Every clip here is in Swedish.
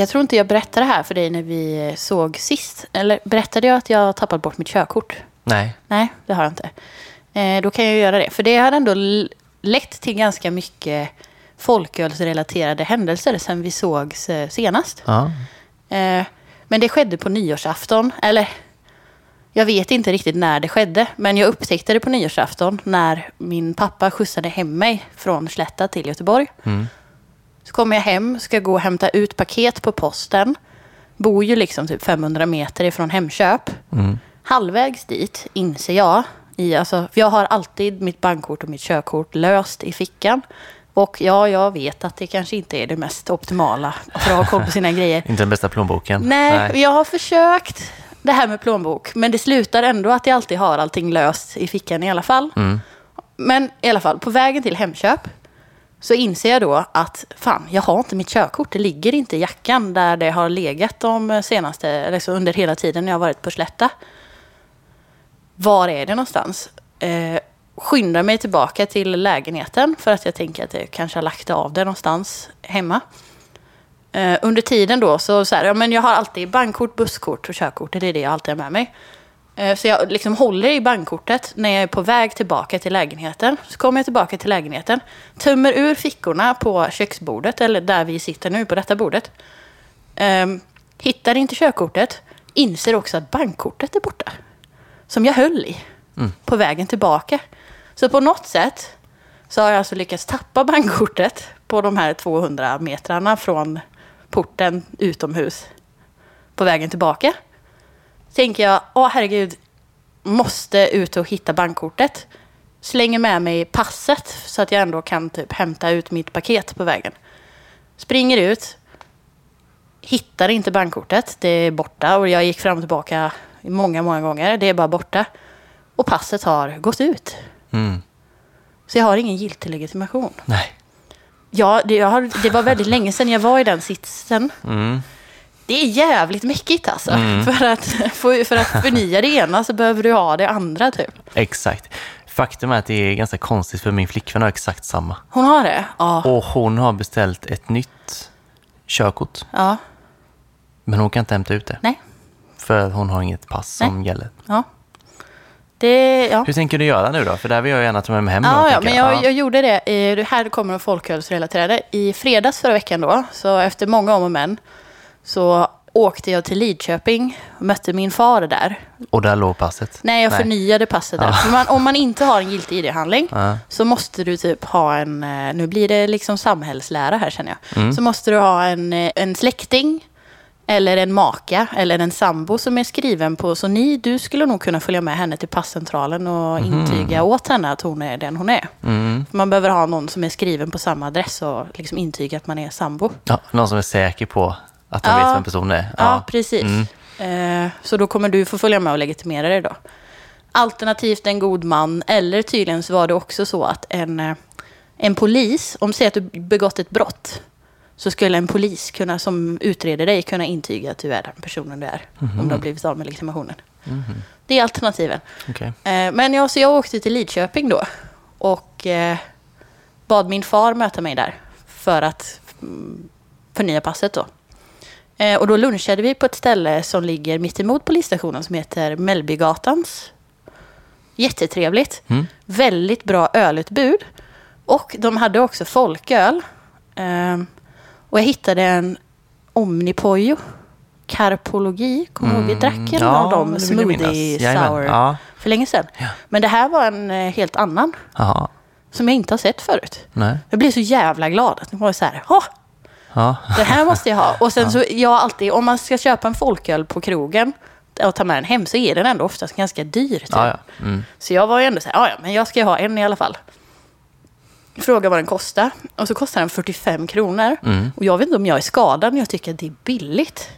jag tror inte jag berättade det här för dig när vi såg sist. Eller berättade jag att jag tappat bort mitt körkort? Nej. Nej, det har jag inte. Eh, då kan jag göra det. För det har ändå lett till ganska mycket folkölsrelaterade händelser sen vi sågs eh, senast. Ja. Eh, men det skedde på nyårsafton. Eller, jag vet inte riktigt när det skedde. Men jag upptäckte det på nyårsafton när min pappa skjutsade hem mig från Slätta till Göteborg. Så kommer jag hem, ska gå och hämta ut paket på posten. Bor ju liksom typ 500 meter ifrån Hemköp. Halvvägs dit inser jag, i, alltså, för jag har alltid mitt bankkort och mitt körkort löst i fickan. Och ja, jag vet att det kanske inte är det mest optimala för att ha koll på sina grejer. Inte den bästa plånboken. Nej, jag har försökt det här med plånbok. Men det slutar ändå att jag alltid har allting löst i fickan i alla fall. Men i alla fall, på vägen till Hemköp så inser jag då att fan, jag har inte mitt körkort. Det ligger inte i jackan där det har legat de senaste, liksom under hela tiden jag har varit på Slätta. Var är det någonstans? Eh, skyndar mig tillbaka till lägenheten för att jag tänker att jag kanske har lagt av det någonstans hemma. Eh, under tiden då så, så här, ja, men jag har alltid bankkort, busskort och körkort. Det är det jag alltid har med mig. Eh, så jag liksom håller i bankkortet när jag är på väg tillbaka till lägenheten. Så kommer jag tillbaka till lägenheten, tömmer ur fickorna på köksbordet, eller där vi sitter nu, på detta bordet. Eh, hittar inte körkortet, inser också att bankkortet är borta. Som jag höll i på vägen tillbaka. Så på något sätt så har jag alltså lyckats tappa bankkortet på de här 200 metrarna från porten utomhus på vägen tillbaka. Tänker jag, åh herregud, måste ut och hitta bankkortet. Slänger med mig passet så att jag ändå kan typ hämta ut mitt paket på vägen. Springer ut, hittar inte bankkortet, det är borta och jag gick fram och tillbaka många, många gånger. Det är bara borta. Och passet har gått ut. Mm. Så jag har ingen giltig legitimation. Nej. Ja, det, har, det var väldigt länge sedan jag var i den sitsen. Mm. Det är jävligt mäckigt alltså. För, att, för, för att förnya det ena så behöver du ha det andra typ. Exakt. Faktum är att det är ganska konstigt för min flickvän har exakt samma. Hon har det? Ja. Och hon har beställt ett nytt körkort. Ja. Men hon kan inte hämta ut det. Nej. För hon har inget pass som gäller. Ja. Det, ja. Hur tänker du göra nu då? För där vill jag gärna ta med mig hem. Ja, ja, men jag, jag gjorde det. i- Det här kommer de folkölsrelaterade. I fredags förra veckan då, så efter många om och men, så åkte jag till Lidköping och mötte min far där. Och där låg passet. Nej, jag förnyade passet där. För man, om man inte har en giltig ID-handling Ja. så måste du typ ha en, eh, nu blir det liksom samhällslära här känner jag. Mm. Så måste du ha en, eh, en släkting eller en maka eller en sambo som är skriven på, så ni, du skulle nog kunna följa med henne till passcentralen och intyga åt henne att hon är den hon är. Mm. Man behöver ha någon som är skriven på samma adress och liksom intyga att man är sambo. Ja, någon som är säker på att de Ja. vet vem personen är. Ja, precis. Mm. Eh, så då kommer du få följa med och legitimera dig då. Alternativt en god man, eller tydligen så var det också så att en, eh, en polis, om säg att du begått ett brott, så skulle en polis kunna, som utreder dig kunna intyga att du är den personen du är. Om du har blivit av med legitimationen. Det är alternativen. Okej. Eh, men ja, så jag åkte till Lidköping då och eh, bad min far möta mig där för att mm, förnya passet då. Eh, och då lunchade vi på ett ställe som ligger mitt emot polisstationen som heter Mellbygatans. Jättetrevligt. Mm. Väldigt bra ölutbud. Och de hade också folköl. Ehm, och jag hittade en Omnipojo. Karpologi. Kommer du ihåg? Vi drack en Mm. Ja, av dem. Smoothie sour. Ja. För länge sedan. Men det här var en eh, helt annan. Jaha. Som jag inte har sett förut. Nej. Jag blev så jävla glad. att Det var så här, "Åh, Ja. det här måste jag ha. Och sen så, jag alltid, om man ska köpa en folköl på krogen och ta med den hem så är den ändå oftast ganska dyr. Typ. Ja, ja. Mm. Så jag var ju ändå så här, "Ja, ja, men jag ska ju ha en i alla fall. Fråga vad den kostar. Och så kostar den 45 kronor. Mm. Och jag vet inte om jag är skadad, men jag tycker att det är billigt.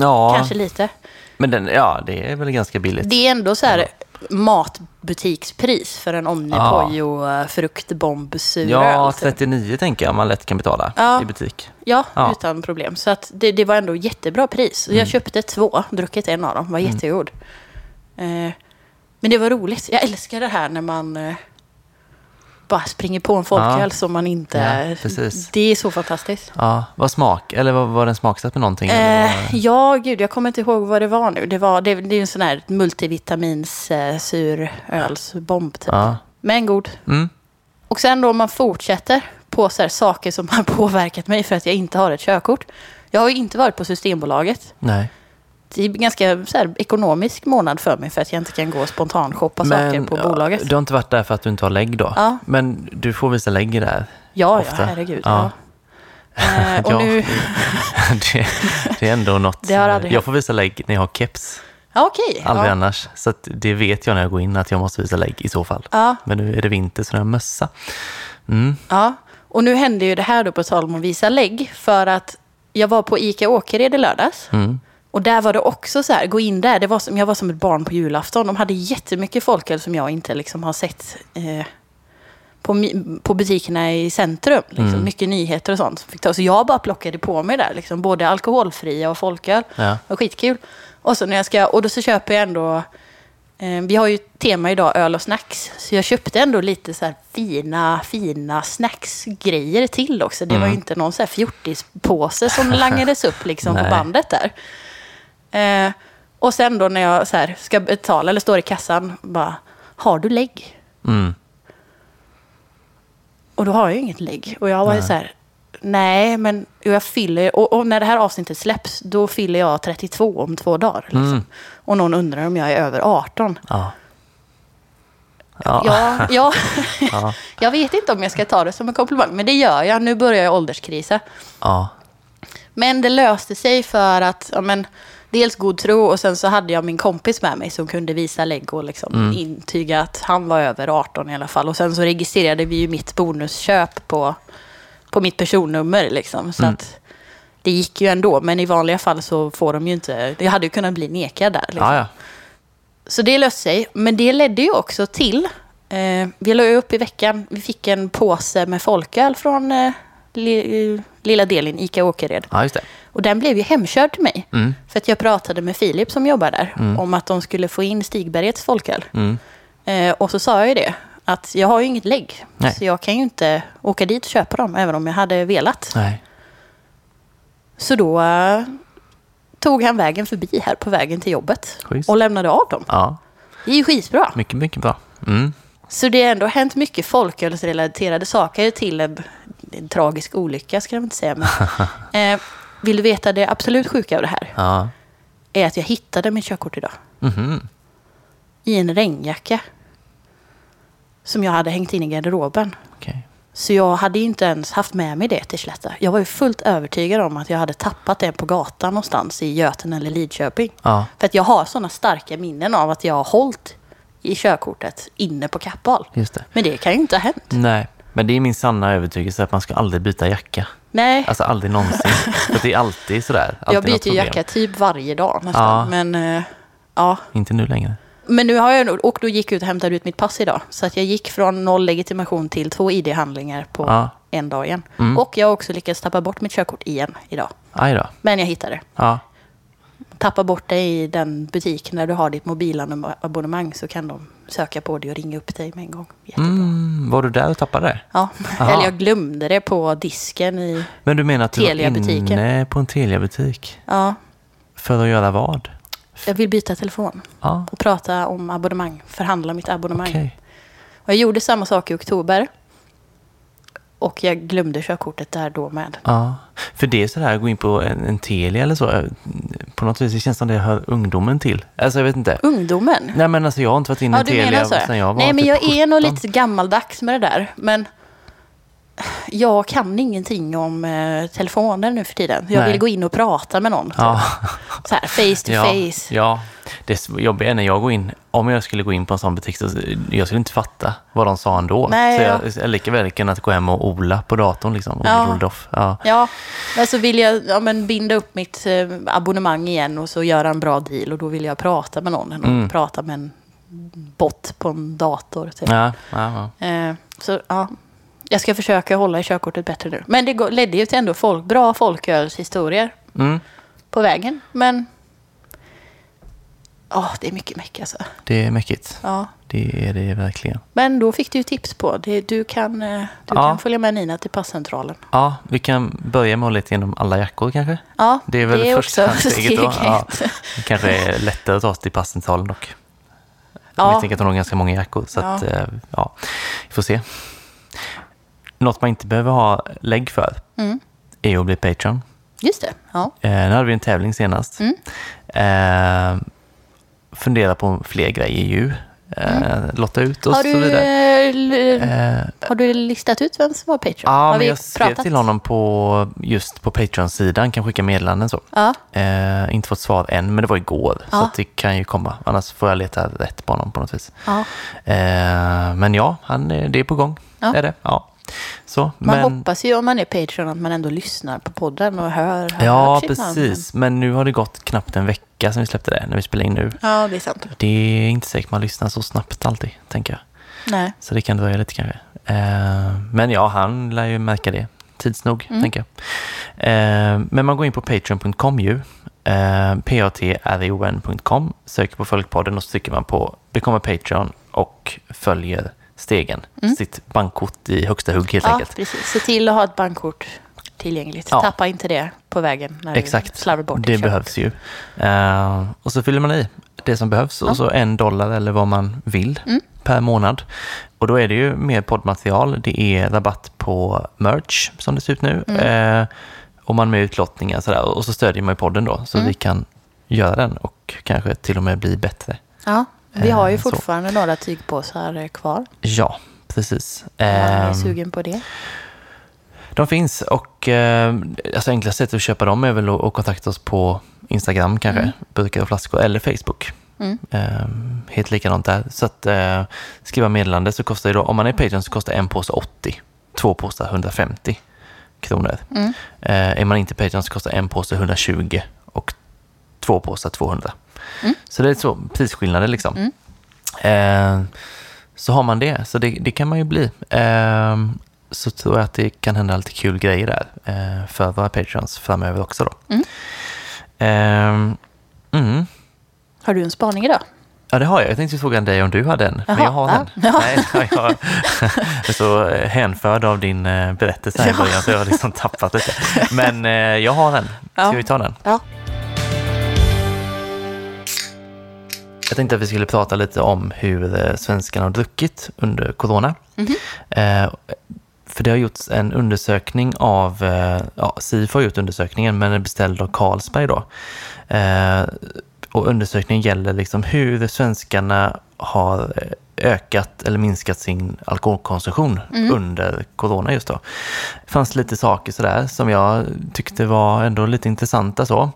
Ja, Kanske lite. Men den, ja, det är väl ganska billigt. Det är ändå så här matbutikspris för en Omnipojo ja. fruktbomb suröl. Ja, typ. 39 tänker jag man lätt kan betala Ja. i butik. Ja, Ja. utan problem. Så att det, det var ändå jättebra pris. Jag Mm. köpte två, druckit en av dem. Var jättegod. Eh, men det var roligt. Jag älskar det här när man... Bara springer på en folköl Ja. som man inte... Ja, det är så fantastiskt. Ja, vad smak, eller var, var den smaksatt med någonting? Eh, ja, gud, jag kommer inte ihåg vad det var nu. Det, var, det, det är en sån här multivitamins eh, typ. Ja. Men god. Mm. Och sen då om man fortsätter på så här saker som har påverkat mig för att jag inte har ett körkort. Jag har ju inte varit på Systembolaget. Nej. Det är ganska så här, ekonomisk månad för mig för att jag inte kan gå och spontanshoppa saker på ja, bolaget. Du har inte varit där för att du inte har lägg då? Ja. Men du får visa lägg där? Ja, ofta. ja, herregud. Ja. Ja. Eh, och nu... det, det är ändå något. Det har aldrig jag får visa lägg när jag har keps. Okej. Aldrig annars. Så det vet jag när jag går in att jag måste visa lägg i så fall. Ja. Men nu är det vinter så jag har mössa. Mm. Ja, och nu hände ju det här då på tal om att visa lägg. För att jag var på ICA Åkered i lördags. Mm. Och där var det också så här, gå in där. Det var som, jag var som ett barn på julafton. De hade jättemycket folköl som jag inte liksom har sett eh, på, på butikerna i centrum. Liksom, Mm. Mycket nyheter och sånt. Så jag bara plockade på mig där, liksom, både alkoholfria och folköl. Ja. Det var skitkul. Och så när jag ska, och då så köper jag ändå, eh, vi har ju tema idag, öl och snacks. Så jag köpte ändå lite så här fina, fina snacksgrejer till också. Det var ju inte någon så här fjortispåse som langades upp liksom på bandet där. Eh, och sen då när jag så här, ska betala eller står i kassan, bara, har du lägg? Mm. Och då har jag ju inget lägg. Och jag var ju så här, nej, men jag fyller, och, och när det här avsnittet släpps, då fyller jag 32 om två dagar. Liksom. Mm. Och någon undrar om jag är över 18. Ja. Ja. Ja, ja. Ja. jag vet inte om jag ska ta det som en komplimang, men det gör jag. Nu börjar jag ålderskrisa. ja. Men det löste sig för att, ja, men, dels god tro och sen så hade jag min kompis med mig som kunde visa lägg och liksom intyga att han var över 18 i alla fall. Och sen så registrerade vi ju mitt bonusköp på, på mitt personnummer liksom. Så att det gick ju ändå, men i vanliga fall så får de ju inte, jag hade ju kunnat bli nekad där. Liksom. Ja, ja. Så det löste sig. Men det ledde ju också till, eh, vi la upp i veckan, vi fick en påse med folköl från eh, lilla delen ICA Åkered. ja, just det. Och den blev ju hemkörd till mig. Mm. För att jag pratade med Filip som jobbar där om att de skulle få in Stigbergets folköl. Mm. Eh, och så sa jag ju det, att jag har ju inget lägg. Nej. Så jag kan ju inte åka dit och köpa dem, även om jag hade velat. Nej. Så då eh, tog han vägen förbi här på vägen till jobbet Schysst. och lämnade av dem. Ja, Det är ju skitbra. mycket, mycket bra. Mm. Så det har ändå hänt mycket folkölsrelaterade saker till en, en tragisk olycka, ska jag inte säga. Men, eh, vill du veta det absolut sjuka av det här? Ja. Är att jag hittade mitt körkort idag. Mhm. I en regnjacka. Som jag hade hängt in i garderoben. Okej. Så jag hade inte ens haft med mig det till Slätta. Jag var ju fullt övertygad om att jag hade tappat det på gatan någonstans i Göten eller Lidköping. Ja. För att jag har sådana starka minnen av att jag har hållit i körkortet inne på Kappahl. Men det kan ju inte ha hänt. Nej, men det är min sanna övertygelse att man ska aldrig byta jacka. Nej, Alltså aldrig någonsin. För det är alltid sådär. Alltid jag byter jacka typ varje dag nästan. Ja. Men, eh, ja. Inte nu längre. Men nu har jag och då gick ut och hämtade ut mitt pass idag. Så att jag gick från noll legitimation till två ID-handlingar på Ja. en dag igen. Mm. Och jag har också lyckats tappa bort mitt körkort igen idag. Aj då. Men jag hittade det. Ja. Tappa bort det i den butik när du har ditt mobilabonnemang så kan de söka på det och ringa upp dig med en gång. Jättebra. Mm, var du där och tappade det? Ja, Aha. eller jag glömde det på disken i... Men du menar att du var inne på en Telia-butik? Ja, För att göra vad? jag vill byta telefon Ja, och prata om abonnemang. Förhandla mitt abonnemang. okej. Och jag gjorde samma sak i oktober. Och jag glömde körkortet där då med. Ja, för det är sådär, gå in på en, en Telia eller så. eh, På något vis, det känns som det hör ungdomen till. Alltså jag vet inte. Ungdomen? Nej men alltså jag har inte varit inne i Ja, du Telia sen jag var Nej, men typ jag är nog 17. lite gammaldags med det där. Men jag kan ingenting om eh, telefoner nu för tiden. Jag Nej. vill gå in och prata med någon. Ja. Så här, face to ja, face. Ja, det jobbiga är när jag går in, om jag skulle gå in på en sån butik, så jag skulle inte fatta vad de sa ändå. Nej, så ja. jag lika väl kunnat gå hem och ola på datorn liksom. Och Ja. Ja. Ja, men så vill jag ja, men binda upp mitt eh, abonnemang igen och så göra en bra deal. Och då vill jag prata med någon Mm. prata med en bot på en dator. Typ. Ja, ja, ja. Eh, så ja, jag ska försöka hålla i körkortet bättre nu. Men det ledde ju till ändå folk, bra folkölshistorier Mm. på vägen. Men Ja, det är mycket meck alltså. Det är mäckigt. Ja. Det är det verkligen. Men då fick du ju tips på. Det, du kan, eh, du Ja. kan följa med Nina till passcentralen. Ja, vi kan börja med att leta igenom alla jackor kanske. Ja, Det är väl första också steget då. Ja, det kanske är lättare att ta sig till passcentralen dock. Ja. Jag tänker att hon har ganska många jackor. Så Ja. att, eh, ja, vi får se. Något man inte behöver ha lägg för Mm. är att bli Patreon. Just det. Ja. Eh, nu hade vi en tävling senast. Mm. Eh, fundera på fler grejer ju. Eh, Lotta ut och Har, så du, vidare. eh, har du listat ut vem som var Patreon? ja, har men vi jag skrev till honom på, just på Patreon-sidan, kan skicka meddelanden så. Ja. Eh, inte fått svar än, men det var igår. Så Ja. att det kan ju komma. Annars får jag leta rätt på honom på något vis. ja. Eh, men ja, han, det är på gång. Ja. Är det. Ja. Så, Man men, hoppas ju om man är Patreon att man ändå lyssnar på podden och hör. hör Ja, sitt namn. precis. Men nu har det gått knappt en vecka sedan vi släppte det, när vi spelar in nu. Ja, det är sant. Det är inte säkert man lyssnar så snabbt alltid, tänker jag. Nej. Så det kan dröja lite kanske. Eh, men ja, han lär ju märka det tids nog, Mm. tänker jag. Eh, men man går in på patreon.com ju. Eh, patreon.com, söker på Följkpodden och så trycker man på Become a Patreon och följer stegen. Sitt bankkort i högsta hugg helt Mm. Ja, enkelt. precis. Se till att ha ett bankkort tillgängligt. Ja. Tappa inte det på vägen när Exakt, du slarvar bort det köp. behövs ju. Eh, och så fyller man i det som behövs och så en dollar eller vad man vill Mm. per månad. Och då är det ju mer poddmaterial. Det är rabatt på merch som det ser ut nu. Mm. Eh, och man med utlottningar sådär. Och så stödjer man ju podden då så Mm. vi kan göra den och kanske till och med bli bättre. Ja, vi har ju Eh, så. fortfarande några tygpåsar eh, kvar. Ja, precis. Man är Ehm, sugen på det. De finns och eh, alltså enklaste sättet att köpa dem är väl att, kontakta oss på Instagram kanske, Mm. burkar och flaskor, eller Facebook. Mm. Eh, helt likadant där. Så att eh, skriva meddelande så kostar det då, om man är Patreon så kostar en påse 80, två påsar 150 kronor. Mm. Eh, är man inte Patreon så kostar en påse 120 och två påsar 200. Mm. Så det är så prisskillnader liksom. Eh, så har man det, så det, det kan man ju bli. Eh, så tror jag att det kan hända lite kul grejer där eh, för våra Patreons framöver också då. Mm. Eh, mm. Har du en spaning idag? Ja, det har jag. Jag tänkte fråga dig om du har den. men Jaha, jag har ja. den. Ja. Nej, jag är så eh, hänförd av din eh, berättelse här i Ja. början så jag har liksom tappat lite. Men jag har den. Ska Ja. vi ta den? Ja. Jag tänkte att vi skulle prata lite om hur eh, svenskarna har druckit under corona. Mhm. Eh, för det har gjorts en undersökning av, eh, ja, SIFO har gjort undersökningen, men är beställd av Carlsberg då. Eh, och undersökningen gäller liksom hur svenskarna har ökat eller minskat sin alkoholkonsumtion under corona just då. Det fanns lite saker sådär som jag tyckte var ändå lite intressanta så.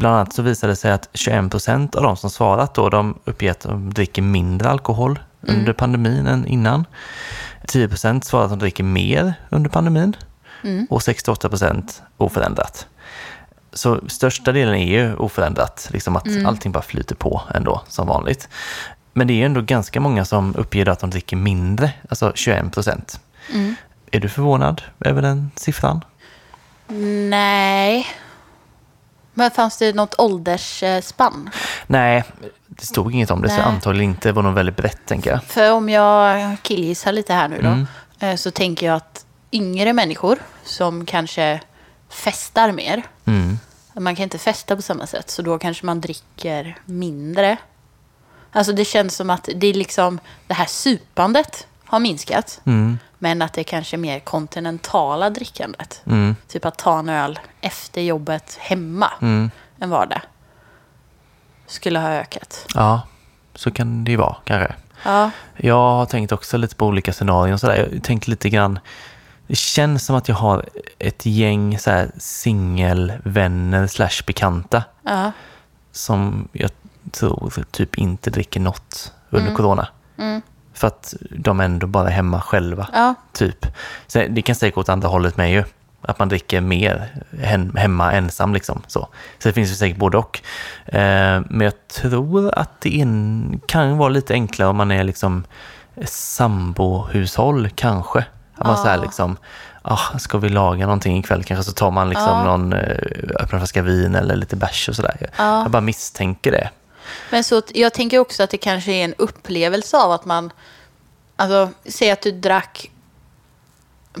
Bland annat så visade det sig att 21 procent av de som svarat då, de uppger att de dricker mindre alkohol under pandemin än innan. 10 procent svarar att de dricker mer under pandemin och 68 procent oförändrat. Så största delen är ju oförändrat, liksom att allting bara flyter på ändå som vanligt. Men det är ändå ganska många som uppger att de dricker mindre, alltså 21 procent. Är du förvånad över den siffran? Nej. Men fanns det något åldersspann? Nej, det stod inget om det, så Nej. antagligen inte. Det var nog väldigt brett, tänker jag. För om jag killgissar lite här nu då. Mm. eh, Så tänker jag att yngre människor som kanske festar mer. Mm. Man kan inte festa på samma sätt. Så då kanske man dricker mindre. Alltså det känns som att det är liksom det här supandet har minskat. Mm. Men att det är kanske mer kontinentala drickandet. Mm. Typ att ta en öl efter jobbet hemma Mm. en vardag. Skulle ha ökat. Ja, så kan det ju vara kanske. Ja, Jag har tänkt också lite på olika scenarion. Så där. Jag har tänkt lite grann. Det känns som att jag har ett gäng så singelvänner slash bekanta ja, som jag tror typ inte dricker något under Mm. corona. För att de ändå bara är hemma själva. ja, Typ. Så det kan säkert gå åt andra hållet med ju. Att man dricker mer hem- hemma ensam liksom. Så, så det finns ju säkert både och. Eh, men jag tror att det en, kan vara lite enklare om man är liksom sambohushåll kanske. Att man Ja. säger liksom, ah, ska vi laga någonting ikväll kanske så tar man liksom Ja. någon, eh, öppnar en flaska vin eller lite bärs och sådär. Ja. Jag bara misstänker det. Men så, jag tänker också att det kanske är en upplevelse av att man... Alltså, säg att du drack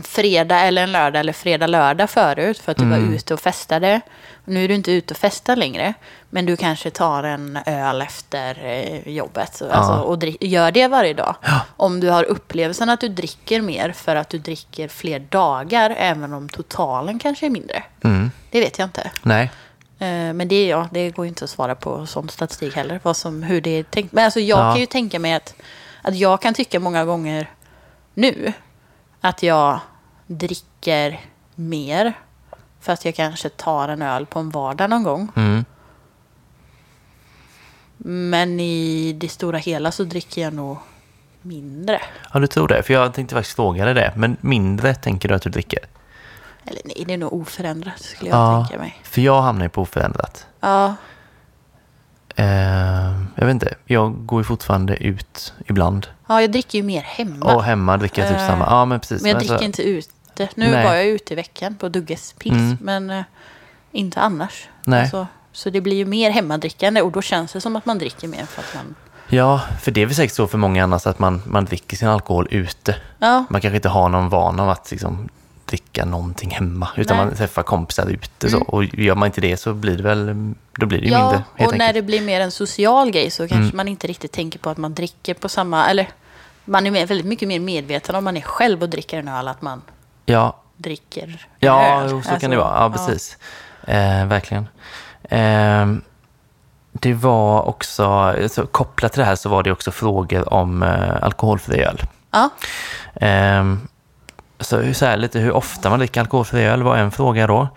fredag eller en lördag eller fredag-lördag förut för att du var ute och festade. Nu är du inte ute och festar längre, men du kanske tar en öl efter eh, jobbet alltså, och gör det varje dag. Om du har upplevelsen att du dricker mer för att du dricker fler dagar, även om totalen kanske är mindre. Mm. Det vet jag inte. Nej. Eh, Men det, ja, det går ju inte att svara på sån statistik heller. Vad som, hur det är tänkt. Men alltså jag Ja. kan ju tänka mig att, att jag kan tycka många gånger nu att jag dricker mer för att jag kanske tar en öl på en vardag någon gång. Mm. Men i det stora hela så dricker jag nog mindre. Ja, du tror det? För jag tänkte faktiskt fråga dig det. Men mindre tänker du att du dricker? Eller nej, det är nog oförändrat skulle jag Ja, tänka mig. för jag hamnar ju på oförändrat. Ja, Eh, jag vet inte, jag går ju fortfarande ut ibland. ja, jag dricker ju mer hemma. Och hemma dricker jag typ Eh, samma. Ja, men precis. Men jag Alltså, dricker inte ute. Nu Nej. var jag ute i veckan på Dugges Pils, Mm. men eh, inte annars. Nej. Alltså, så det blir ju mer hemmadrickande och då känns det som att man dricker mer för att man... Ja, för det är väl säkert så för många annars att man, man dricker sin alkohol ute. Ja, Man kanske inte har någon vana av att liksom, dricka någonting hemma. Utan Nej. man träffar kompisar ute. Så. Och gör man inte det så blir det väl då blir det ju ja mindre. och Helt när enkelt. det blir mer en social grej så kanske Mm. man inte riktigt tänker på att man dricker på samma... Eller man är väldigt mycket mer medveten om man är själv och dricker en öl att man Ja, dricker ja öl. så Alltså, kan det vara. Ja, precis. Eh, verkligen. Ehm, det var också, så kopplat till det här så var det också frågor om eh, alkoholfri öl. Ja, Ehm, så, hur- så här, lite hur ofta man dricker alkoholfri öl var en fråga då.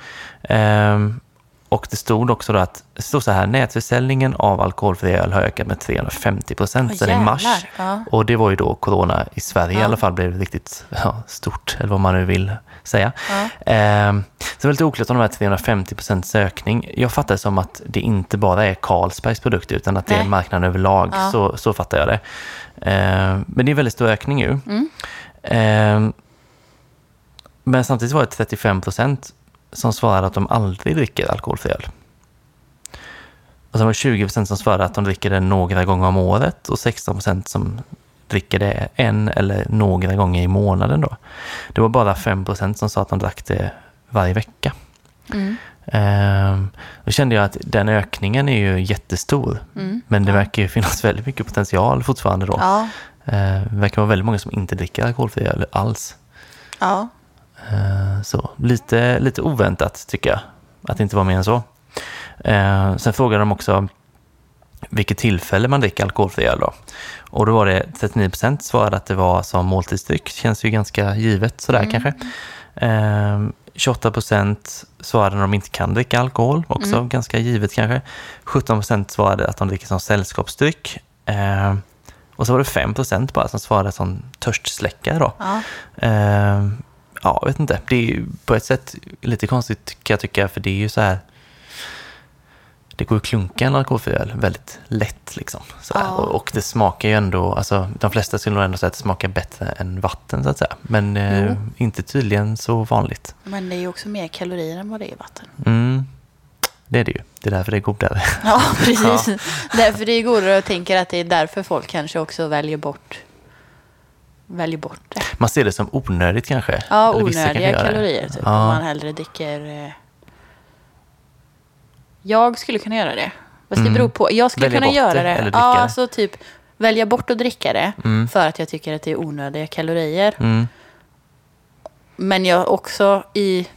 Ehm, och det stod också då att, det stod så här, nätförsäljningen av alkoholfri öl har ökat med 350 procent sedan i mars. Ja. Och det var ju då corona i Sverige i Ja. alla fall blev riktigt ja, stort, eller vad man nu vill säga. Ja. Ehm, så det var lite oklart om de här 350 procents ökning. Jag fattar det som att det inte bara är Carlsbergs produkter utan att det är Nej. marknaden överlag. Så, så fattar jag det. Ehm, men det är en väldigt stor ökning ju. Mm. Men samtidigt var det 35 procent som svarade att de aldrig dricker alkoholfri öl. Och sen var det 20 procent som svarade att de dricker det några gånger om året och 16 procent som dricker det en eller några gånger i månaden. Då. Det var bara 5 procent som sa att de drack det varje vecka. Mm. Ehm, då kände jag att den ökningen är ju jättestor. Mm. Men det verkar ju finnas väldigt mycket potential fortfarande då. Ja, Ehm, det verkar vara väldigt många som inte dricker alkoholfri öl alls. ja. Eh, Så lite, lite oväntat tycker jag, att det inte var mer än så. Eh, Sen frågade de också vilket tillfälle man dricker alkoholfri öl då. Och då var det 39 procent svarade att det var som måltidsdryck. Känns ju ganska givet sådär kanske. Eh, 28 procent svarade när de inte kan dricka alkohol, också ganska givet kanske. 17 procent svarade att de dricker som sällskapsdryck. Eh, och så var det 5 procent bara som svarade som törstsläckare då. ja. Eh, ja, jag vet inte. Det är ju på ett sätt lite konstigt kan jag tycka, för det är ju så här... Det går ju att klunka en alkoholfri väldigt lätt liksom. Ja. Och, och det smakar ju ändå, alltså de flesta skulle nog ändå säga att det smakar bättre än vatten så att säga. Men eh, inte tydligen så vanligt. Men det är ju också mer kalorier än vad det är i vatten. Mm. Det är det ju. Det är därför det är godare. Ja, precis. Därför det är godare och tänker att det är därför folk kanske också väljer bort, väljer bort det. Man ser det som onödigt kanske. Ja, Eller onödiga det. kalorier typ. Ja. Om man hellre dricker... Eh... Jag skulle kunna göra det. Fast Mm. det beror på. Jag skulle Välja kunna göra det det. ja, alltså typ välja bort att dricka det. Mm. För att jag tycker att det är onödiga kalorier. Mm. Men jag också i...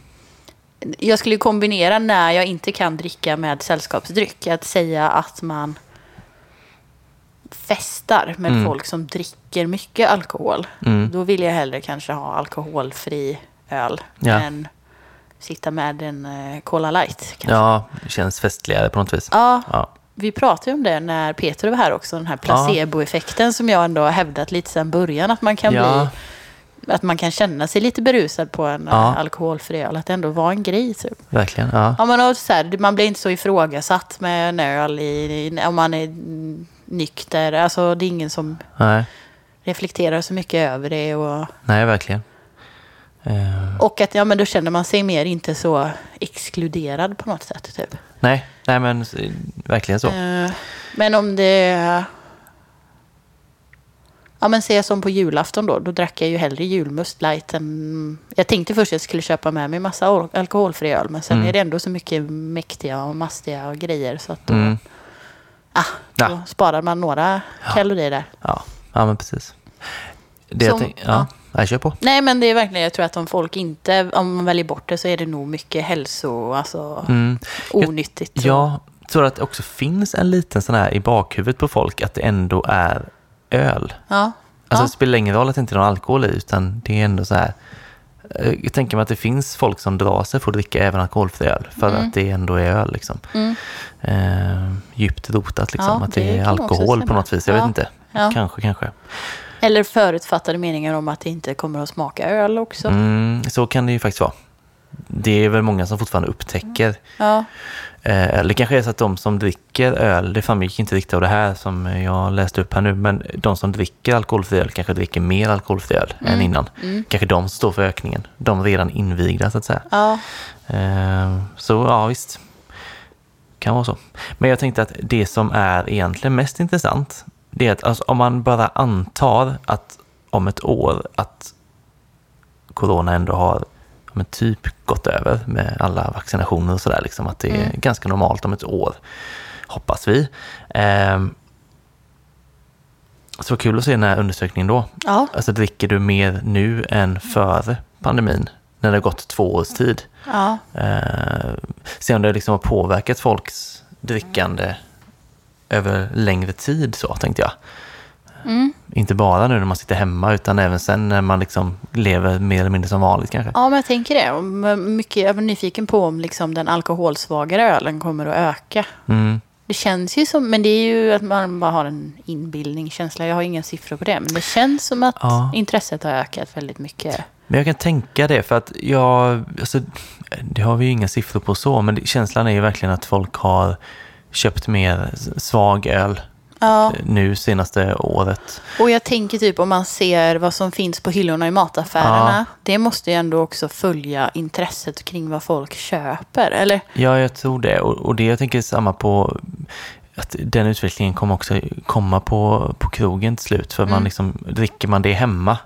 Jag skulle kombinera när jag inte kan dricka med sällskapsdryck. Att säga att man festar med Mm. folk som dricker mycket alkohol. Mm. Då vill jag hellre kanske ha alkoholfri öl Ja. än sitta med en eh, Cola light. Kanske. Ja, det känns festligare på något vis. Ja, Ja. vi pratade om det när Peter var här också. Den här placeboeffekten som jag ändå har hävdat lite sedan början. Att man kan Ja. bli att man kan känna sig lite berusad på en Ja. eh, alkoholfri öl. Att det ändå var en grej. Typ. Verkligen. Ja. Ja, men så här, man blir inte så ifrågasatt med en öl i, om man är nykter. Alltså, det är ingen som Nej. reflekterar så mycket över det. Och, Nej, verkligen. Eh, och att ja, men då känner man sig mer inte så exkluderad på något sätt. Typ. nej, nej men verkligen så. Eh, Men om det... Ja men se som på julafton då, då drack jag ju hellre julmust light än... Jag tänkte först att jag skulle köpa med mig massa al- alkoholfri öl, men sen Mm. är det ändå så mycket mäktiga och mastiga och grejer så att då, Mm. Ah, då Ja. sparar man några kalorier där. Ja, ja men precis. Det jag Som- tänk, ja, ja. jag kör på. Nej men det är verkligen, jag tror att om folk inte, om man väljer bort det så är det nog mycket hälso, alltså Mm. Jag- onyttigt. Jag tror att det också finns en liten sån här i bakhuvudet på folk att det ändå är öl. Ja. Alltså ja. det spelar ingen roll att det inte är någon alkohol i, utan det är ändå så här. Jag tänker mig att det finns folk som drar sig för att dricka även alkoholfri öl, för Mm. att det ändå är öl. Liksom. Mm. Eh, djupt rotat, liksom, Ja, att det, det är alkohol på något vis. Jag Ja. vet inte. Ja. Kanske, kanske. Eller förutfattade meningar om att det inte kommer att smaka öl också. Mm, så kan det ju faktiskt vara. Det är väl många som fortfarande upptäcker Ja. Eh, Eller kanske är så att de som dricker öl, det framgick inte riktigt av det här som jag läste upp här nu, men de som dricker alkoholfri öl kanske dricker mer alkoholfri öl än innan. Kanske de står för ökningen. De redan invigda så att säga. Ja. Eh, Så ja, visst. Kan vara så. Men jag tänkte att det som är egentligen mest intressant, det är att alltså, om man bara antar att om ett år att corona ändå har men typ gått över med alla vaccinationer och sådär, liksom, att det är ganska normalt om ett år, hoppas vi. Ehm, så vad kul att se den här undersökningen då. Ja. Alltså dricker du mer nu än före pandemin, när det har gått två års tid? Ja. Eh, se om det liksom har påverkat folks drickande över längre tid så, tänkte jag. Mm. Inte bara nu när man sitter hemma, utan även sen när man liksom lever mer eller mindre som vanligt kanske. ja, men jag tänker det. Mycket, jag var nyfiken på om liksom den alkoholsvagare ölen kommer att öka. Mm. Det känns ju som, men det är ju att man bara har en inbildningskänsla. Jag har inga siffror på det. Men det känns som att Ja. intresset har ökat väldigt mycket. Men jag kan tänka det, för att jag, alltså, det har vi ju inga siffror på så, men känslan är ju verkligen att folk har köpt mer svag öl Ja, nu senaste året. och jag tänker typ om man ser vad som finns på hyllorna i mataffärerna. Det måste ju ändå också följa intresset kring vad folk köper. Eller? Ja, jag tror det. Och, och det jag tänker samma på att den utvecklingen kommer också komma på, på krogen till slut. För man liksom, dricker man det hemma,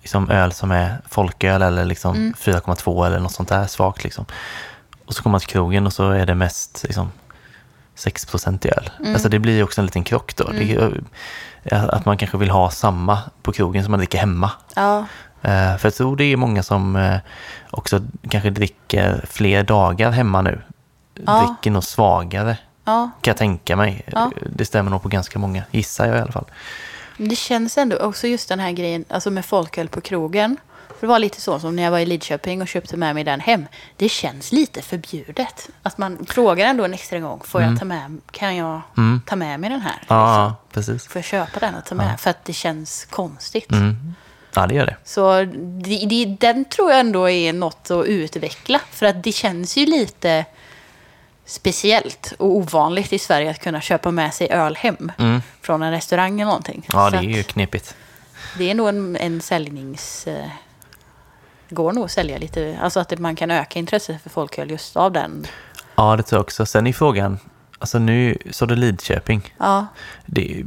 liksom öl som är folköl eller liksom 4,2 eller något sånt där svagt liksom. Och så kommer man till krogen och så är det mest liksom 6 i öl. Alltså det blir också en liten krock då. Det, att man kanske vill ha samma på krogen som man dricker hemma. Ja, Eh, För jag tror det är många som eh, också kanske dricker fler dagar hemma nu. Ja. Dricker nog svagare, ja. kan jag tänka mig. Ja. Det stämmer nog på ganska många, gissar jag i alla fall. Det känns ändå också just den här grejen alltså med folköl på krogen. För det var lite så som när jag var i Lidköping och köpte med mig den hem. Det känns lite förbjudet. Att man frågar ändå en extra gång. Får jag ta med, kan jag ta med mig den här? Mm. Ja, Liksom? ja, precis. Får jag köpa den och ta med? För att det känns konstigt. Mm. Ja, det gör det. Så det, det, den tror jag ändå är något att utveckla. För att det känns ju lite speciellt och ovanligt i Sverige att kunna köpa med sig öl hem. Från en restaurang eller någonting. Mm. Ja, det är ju knepigt. det är nog en, en säljnings... Går nog att sälja lite, alltså att man kan öka intresset för folköl just av den. Ja, det tror jag också. Sen är frågan, alltså nu så det Lidköping. Ja, Det,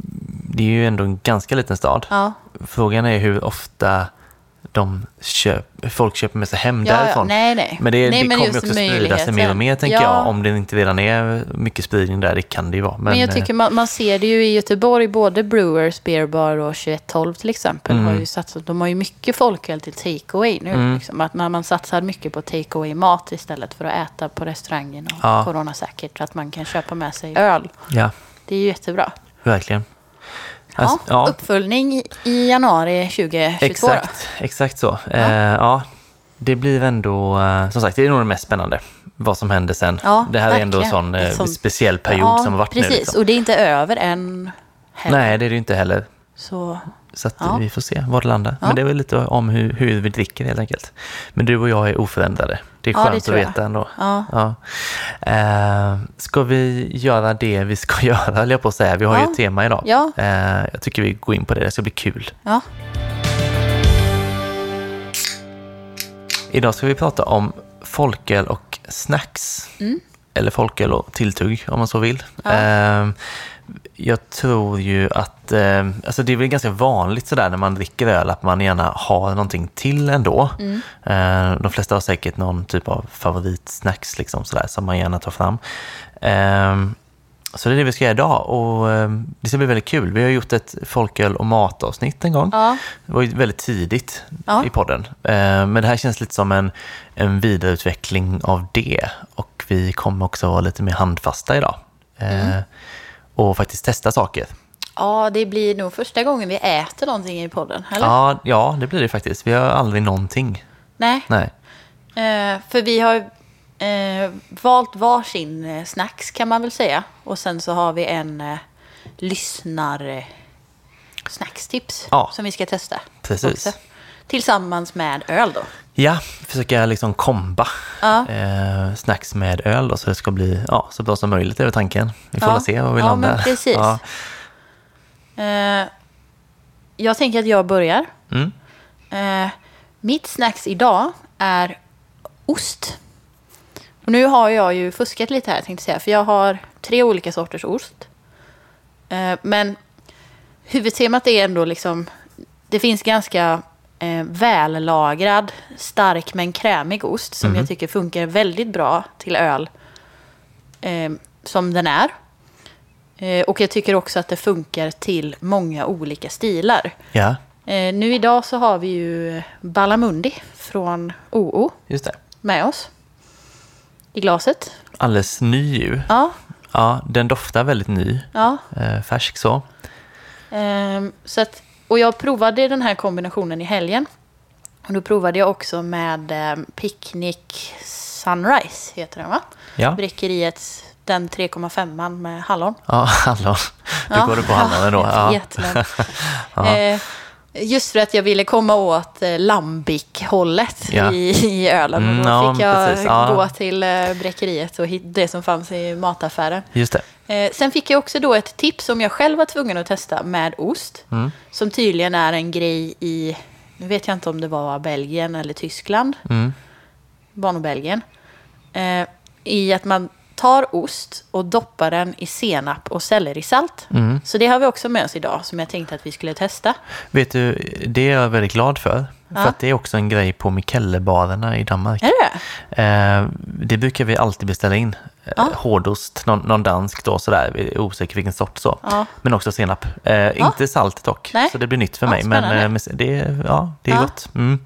det är ju ändå en ganska liten stad. ja, Frågan är hur ofta de köp, folk köper med sig hem Ja, ja. därifrån. Nej, nej. Men det, Nej, det men kommer ju också sprida sig mer och mer, tänker Ja. jag. Om det inte redan är mycket spridning där, det kan det ju vara. Men, men, jag eh, tycker man, man ser det ju i Göteborg, både Brewers Beer Bar och 2112 till exempel. Mm. Har ju satsat, de har ju mycket folköl till takeaway nu. Liksom. Att man, man satsar mycket på takeaway mat istället för att äta på restaurangen och Ja. coronasäkert. Att man kan köpa med sig öl. Ja, Det är ju jättebra. verkligen. Alltså, ja, Uppföljning i- januari 2022 då. exakt, exakt så. Ja. Eh, ja, det blir ändå, eh, som sagt, det är nog det mest spännande. Vad som händer sen. Ja, det här är ändå en verkligen. sån eh, sånt- speciell period som har varit precis. nu. Liksom. Och det är inte över än heller. Nej, det är det inte heller. Så Så vi får se var det landar. Men det är väl lite om hur, hur vi dricker helt enkelt. Men du och jag är oförändrade. Det är Ja, det skönt att jag. veta ändå. ja. Ja. Eh, ska vi göra det vi ska göra, höll jag på att säga. Vi har ju Ja. ett tema idag. Ja. Eh, jag tycker vi går in på det, det ska bli kul. ja. Idag ska vi prata om folköl och snacks. Mm. eller folköl och tilltugg om man så vill. Ja. Eh, jag tror ju att, eh, alltså det är väl ganska vanligt sådär när man dricker öl att man gärna har någonting till ändå. Mm. Eh, de flesta har säkert någon typ av favoritsnacks liksom sådär som man gärna tar fram. Eh, så det är det vi ska göra idag och eh, det ska bli väldigt kul. Vi har gjort ett folköl och matavsnitt en gång. Ja. Det var ju väldigt tidigt Ja. i podden. Eh, Men det här känns lite som en, en vidareutveckling av det. Och vi kommer också vara lite mer handfasta idag. Mm. Och faktiskt testa saker. ja, det blir nog första gången vi äter någonting i podden, eller? Ja, ja, det blir det faktiskt. Vi har aldrig någonting. Nej, Nej. eh, för vi har eh, valt varsin eh, snacks kan man väl säga. Och sen så har vi en eh, lyssnar eh, Ja. som vi ska testa. Precis. också. Tillsammans med öl då. Ja, försöka liksom komba Ja. eh, snacks med öl då, så det ska bli ja, så bra som möjligt, är tanken. Vi får Ja. se var vi Ja, landar. men precis. Ja. Eh, jag tänker att jag börjar. Mm. Eh, mitt snacks idag är ost. Och nu har jag ju fuskat lite här tänkte jag säga. För jag har tre olika sorters ost. Eh, men huvudtemat är ändå liksom. Det finns ganska eh, vällagrad, stark men krämig ost. Som Mhm. jag tycker funkar väldigt bra till öl. Eh, som den är. Eh, och jag tycker också att det funkar till många olika stilar. ja, Eh, nu idag så har vi ju Ballamundi från OO just det. med oss. I glaset. Alldeles ny ju. Ja, Ja, den doftar väldigt ny. ja. Eh, färsk så. Ehm, så att, och jag provade den här kombinationen i helgen. Och då provade jag också med eh, Picnic Sunrise, heter den va? Ja, Bräckeriets, den 3,5 med hallon. ja hallon. Nu Ja. går du på hallon ändå. Ja. men, eh, just för att jag ville komma åt eh, Lambic-hållet Ja. i, i ölen. Och Mm, då ja, fick jag precis, ja. gå till eh, bräckeriet och hitta det som fanns i mataffären. Just det. Eh, sen fick jag också då ett tips som jag själv var tvungen att testa med ost. Mm. Som tydligen är en grej i, nu vet jag inte om det var Belgien eller Tyskland. Mm. Var nog Belgien. Eh, I att man tar ost och doppar den i senap och sellerisalt. Mm. Så det har vi också med oss idag som jag tänkte att vi skulle testa. Vet du, det är jag väldigt glad för. För Ja. att det är också en grej på Mikkellebarerna i Danmark. Är det? Eh, det brukar vi alltid beställa in. Eh, Ja. Hårdost, någon, någon dansk då sådär, vi är osäker vilken sort så. Ja. Men också senap. Eh, Inte salt dock, Nej. så det blir nytt för Ja, mig. Men eh, det, ja, det är Ja. gott. Mm.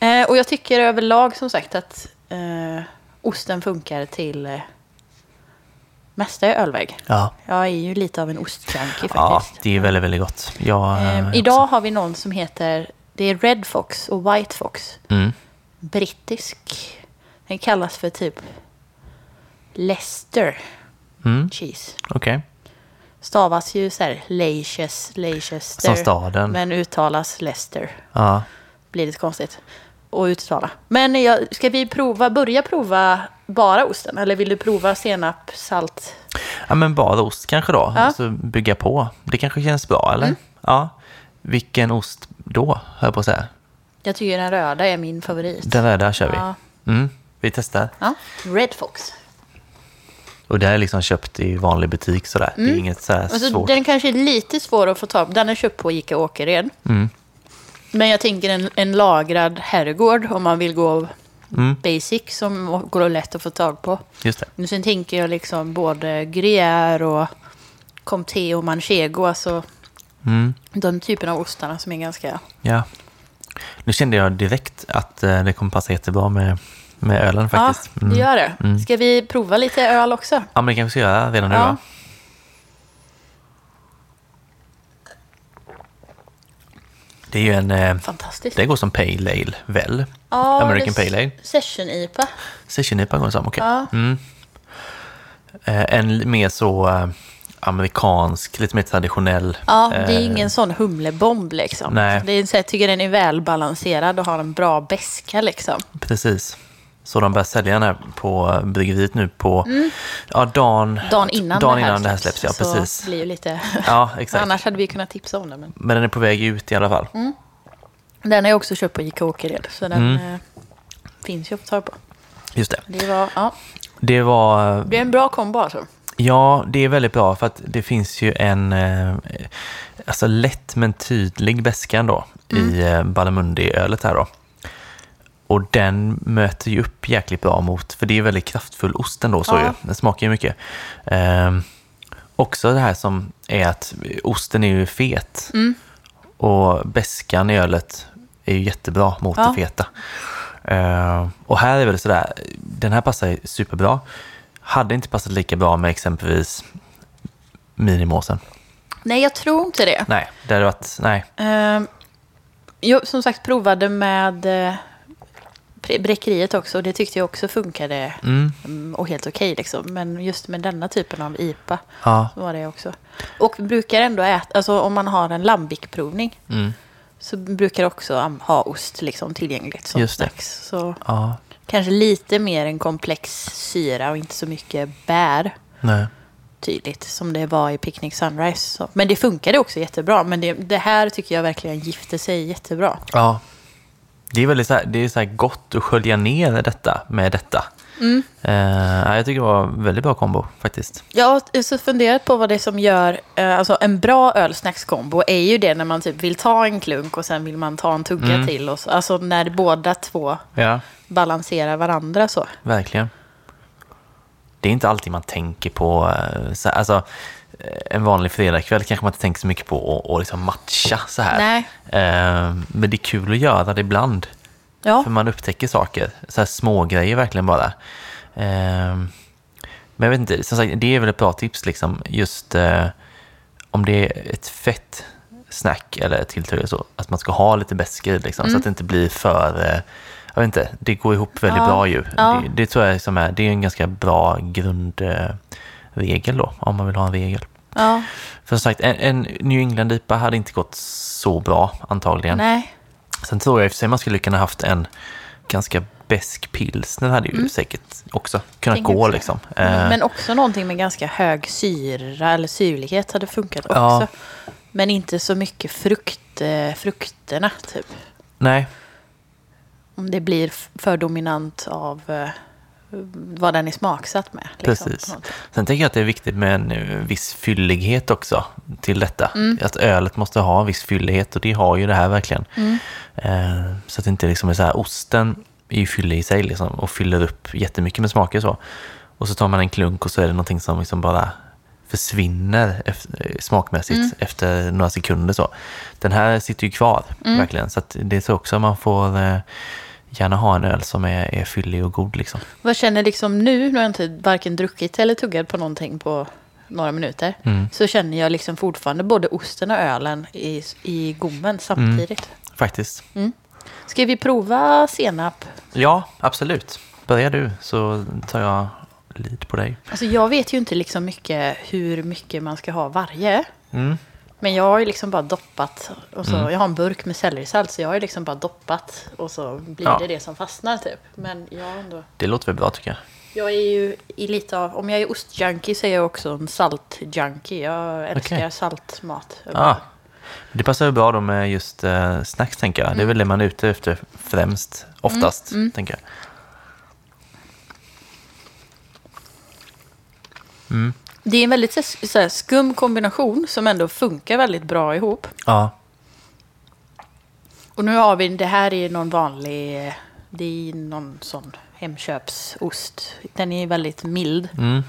Eh, och jag tycker överlag som sagt att eh, osten funkar till eh, mesta ölväg. Ja. Jag är ju lite av en ostjunkie ja, faktiskt. det är väldigt, väldigt gott. Jag, idag har vi någon som heter, det är Red Fox och White Fox. Mm. Brittisk. Den kallas för typ Leicester Mm. cheese. Okej. Stavas ju så här Leicester, Leicester. Som staden. Men uttalas Leicester. Ja. Blir lite konstigt att uttala. Men jag, ska vi prova, börja prova bara osten? Eller vill du prova senap, salt? ja, men bara ost kanske då. Ja. Alltså bygga på. Det kanske känns bra, eller? Ja. Vilken ost då, hör jag på att säga. Jag tycker den röda är min favorit. Den röda kör vi. Ja. Mm. Vi testar. Ja. Red Fox. Och det är liksom köpt i vanlig butik sådär. Det är inget så Alltså, svårt. den kanske är lite svår att få tag på. Den är köpt på Ica Åkered. Mm. Men jag tänker en, en lagrad herrgård om man vill gå Mm. basic som går lätt att få tag på. Just det. Men sen tänker jag liksom både gruyère och comté och manchego. Alltså Mm. de typerna av ostarna som är ganska... Ja. Nu kände jag direkt att eh, det kommer passa jättebra med, med ölen faktiskt. Ja, det gör det. Mm. Ska vi prova lite öl också? Ja, men det kanske vi ska göra redan nu Ja. va? Det är ju en... Eh, Fantastiskt. det går som Pale Ale, väl? Ja, American det- Pale Ale. Session-IPA. Session-IPA går som, okej. Ja. Mm. Eh, en mer så amerikansk, lite mer traditionell. Ja, det är eh, ingen sån humlebomb liksom. Nej. Det är, så jag tycker den är välbalanserad och har en bra beska liksom. Precis. Så de börjar sälja den här på bryggeriet nu på ja, dagen, Mm. Dagen innan, dagen innan det här släpps. Ja, Så precis. blir ju lite... Ja, exakt. Annars hade vi kunnat tipsa om den. Men... Men den är på väg ut i alla fall. Mm. Den har jag också köpt på Ica Åkered. Så den Mm. eh, finns ju att få tag på. Just det. Det var, ja. Det var... Det är en bra kombo alltså. Ja, det är väldigt bra för att det finns ju en eh, alltså lätt men tydlig beska då i eh, Barramundi-ölet här då. Och den möter ju upp jäkligt bra mot, för det är väldigt kraftfull ost ändå så Ja. ju. Den smakar ju mycket. Eh, också det här som är att osten är ju fet. Och beskan i ölet är ju jättebra mot Ja. det feta. Eh, och här är väl sådär, den här passar superbra. Hade inte passat lika bra med exempelvis minimåsen. Nej, jag tror inte det. Nej, det hade varit, nej. Ehm, jag som sagt provade med bre- bräckeriet också. och Det tyckte jag också funkade Mm, mm, och helt okej. liksom. Men just med denna typen av IPA ja, så var det också. Och brukar ändå äta, alltså om man har en lambic-provning mm, så brukar också ha ost liksom, tillgängligt som Just snacks. Så ja, kanske lite mer en komplex syra och inte så mycket bär nej. tydligt som det var i Picnic Sunrise. Så. Men det funkade också jättebra. Men det, det här tycker jag verkligen gifte sig jättebra. Ja. Det är väldigt så här, det är så gott att skölja ner detta med detta. Mm. Ja, jag tycker det var en väldigt bra kombo faktiskt. Jag har så funderat på vad det är som gör, eh, alltså en bra ölsnackskombo är ju det när man typ vill ta en klunk och sen vill man ta en tugga Mm. till. Och så, alltså när båda två Ja, balanserar varandra så. verkligen. Det är inte alltid man tänker på, eh, så alltså eh, en vanlig fredagkväll kanske man inte tänker så mycket på att liksom matcha så här. Nej. Eh, men det är kul att göra det ibland. Ja, För man upptäcker saker, så här små grejer verkligen bara. Men jag vet inte, som sagt, det är väl ett bra tips liksom, just om det är ett fett snack eller tilltugg så, att man ska ha lite i liksom, så att det inte blir för, jag vet inte, det går ihop väldigt Ja, bra ju. ja. Det, det tror jag som är, det är en ganska bra grundregel regel då, om man vill ha en regel. ja, För som sagt, en, en New England-IPA hade inte gått så bra antagligen. nej. Sen tror jag i och för sig man skulle kunna haft en ganska besk pilsner hade ju säkert också kunnat gå liksom. Men, Eh, men också någonting med ganska hög syra eller syrlighet hade funkat också. Ja. Men inte så mycket frukt, eh, frukterna typ. nej, Om det blir för dominant av eh, vad den är smaksatt med. liksom, precis. Sen tänker jag att det är viktigt med en eh, viss fyllighet också till detta. Mm. Att ölet måste ha en viss fyllighet och det har ju det här verkligen. Mm. Eh, så att det inte liksom är så här, osten är ju fyllig i sig liksom, och fyller upp jättemycket med smaker så. Och så tar man en klunk och så är det någonting som liksom bara försvinner efter, smakmässigt Mm. efter några sekunder så. Den här sitter ju kvar Mm. verkligen. Så det är så också man får gärna ha en öl som är, är fyllig och god liksom. Vad känner liksom nu, har jag inte varken druckit eller tuggat på någonting på några minuter. Mm. Så känner jag liksom fortfarande både osten och ölen i, i gommen samtidigt. Faktiskt. Ska vi prova senap? Ja, absolut. Börjar du så tar jag lid på dig. Alltså jag vet ju inte liksom mycket hur mycket man ska ha varje. Mm. Men jag har ju liksom bara doppat. Och så, Mm. Jag har en burk med sellerisalt så jag har ju liksom bara doppat. Och så blir Ja. det det som fastnar typ. Men jag ändå... Det låter väl bra tycker jag. Jag är ju i lite av... Om jag är ostjunkie så är jag också en saltjunkie. Jag älskar Okej. saltmat. Ah, det passar ju bra då med just eh, snacks tänker jag. Det är väl det man är ute efter främst, oftast, tänker jag. Det är en väldigt så, här, skum kombination som ändå funkar väldigt bra ihop. Ja, Och nu har vi, det här är någon vanlig, det är någon sån hemköpsost. Den är väldigt mild, mm.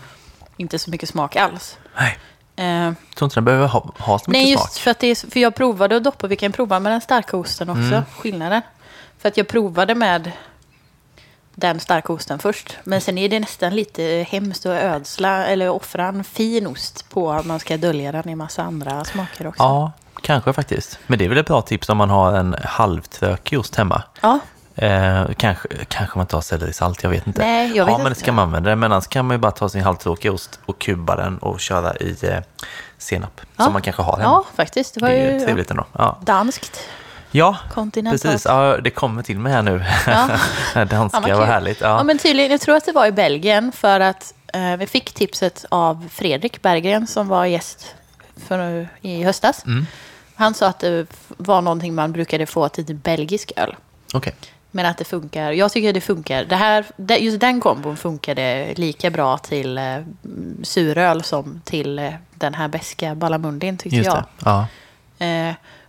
inte så mycket smak alls. Nej, Eh, jag tror inte den behöver ha, ha så mycket nej, smak. just för att det är, för jag provade att doppa, vi kan prova med den starka osten också, Mm. skillnaden. För att jag provade med den starka osten först. Men sen är det nästan lite hemskt att ödsla eller offra en fin ost på att man ska dölja den i massa andra smaker också. Ja, kanske faktiskt. Men det är väl ett bra tips om man har en halvtrökig ost hemma. Ja, Eh, kanske, kanske man tar sellerisalt, jag vet inte. Nej, jag vet ja, men det ska man använda det. Men annars kan man ju bara ta sin halvtråkiga ost och kuba den och köra i eh, senap. Ja. Som man kanske har hemma. ja faktiskt. Det var det ju trevligt ändå. Ja, danskt. Ja precis. Ja, det kommer till mig här nu. Ja. Det Danska, Ja, vad härligt. Ja. Ja. men tydligen, jag tror att det var i Belgien för att eh, vi fick tipset av Fredrik Berggren som var gäst för, i höstas. Mm. Han sa att det var någonting man brukade få till belgisk öl. Okej. Men att det funkar. Jag tycker det funkar. Det här, just den kombon funkade lika bra till eh, suröl som till eh, den här beska Balamundin tyckte jag. Ja.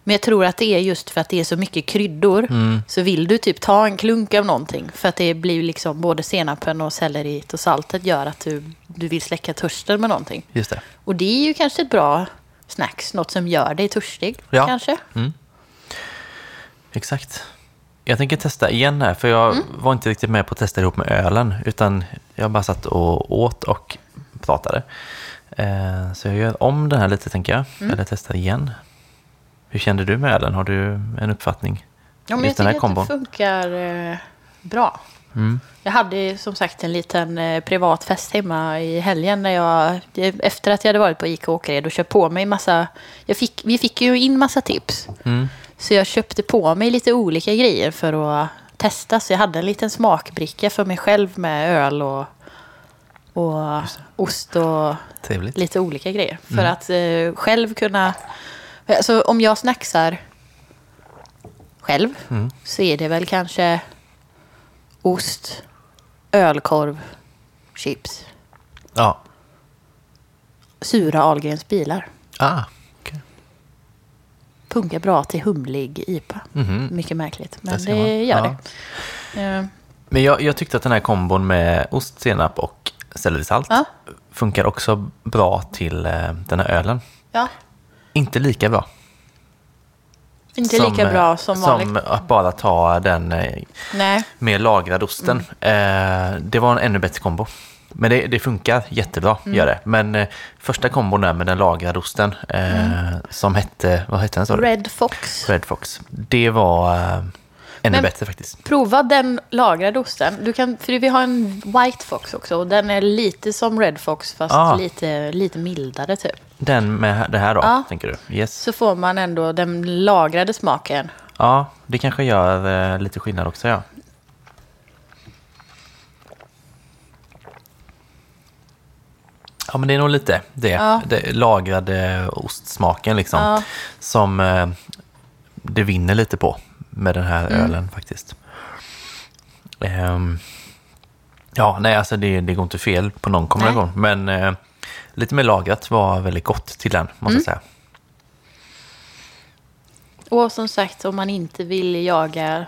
Men jag tror att det är just för att det är så mycket kryddor. Mm. Så vill du typ ta en klunk av någonting. För att det blir liksom både senapen och selleriet och saltet gör att du, du vill släcka törsten med någonting. Just det. Och det är ju kanske ett bra snacks. Något som gör dig törstig. Ja. Kanske. Exakt. Jag tänker testa igen här, för jag var inte riktigt med på att testa ihop med ölen, utan jag bara satt och åt och pratade. Eh, så jag gör om den här lite, tänker jag, eller testar igen. Hur kände du med ölen? Har du en uppfattning? Ja, men jag Just tycker här att kombon. det funkar eh, bra. Mm. Jag hade som sagt en liten eh, privat fest hemma i helgen. När jag, efter att jag hade varit på Ica Åkered och köpt på mig massa... Jag fick, vi fick ju in massa tips. Mm. Så jag köpte på mig lite olika grejer för att testa. Så jag hade en liten smakbricka för mig själv med öl och, och ost och Trevligt. lite olika grejer. För att eh, själv kunna... Alltså om jag snacksar själv Mm. så är det väl kanske ost, ölkorv, chips, Ja. sura Ahlgrens bilar. Ah, okej. Funkar bra till humlig IPA. Mhm. Mycket märkligt, men det man. gör Ja. det. Eh, Men jag, jag tyckte att den här kombon med ost, senap och sellerisalt Ja. funkar också bra till eh, den här ölen. ja, Inte lika bra. inte Som, lika eh, bra som vanligt. Som att bara ta den eh, Nej, med lagrad osten. Mm. Eh, det var en ännu bättre kombo. Men det, det funkar jättebra, Mm. gör det. Men eh, första kombon där med den lagrade osten, eh, som hette, vad hette den? Mm. Red Fox. Red Fox. Det var eh, ännu Men- bättre faktiskt. Prova den lagrade osten. Du kan, för vi har en White Fox också. Och den är lite som Red Fox fast Ah. lite, lite mildare typ. Den med det här då, Ja. tänker du? Yes. Så får man ändå den lagrade smaken. Ja, det kanske gör eh, lite skillnad också, ja. Ja, men det är nog lite det. Ja. det lagrade ostsmaken liksom. Ja. Som eh, det vinner lite på med den här Mm. ölen faktiskt. Ehm, ja, nej, alltså det, det går inte fel på någon kombination. Men eh, lite mer lagrat var väldigt gott till den, måste Mm. jag säga. Och som sagt, om man inte vill jaga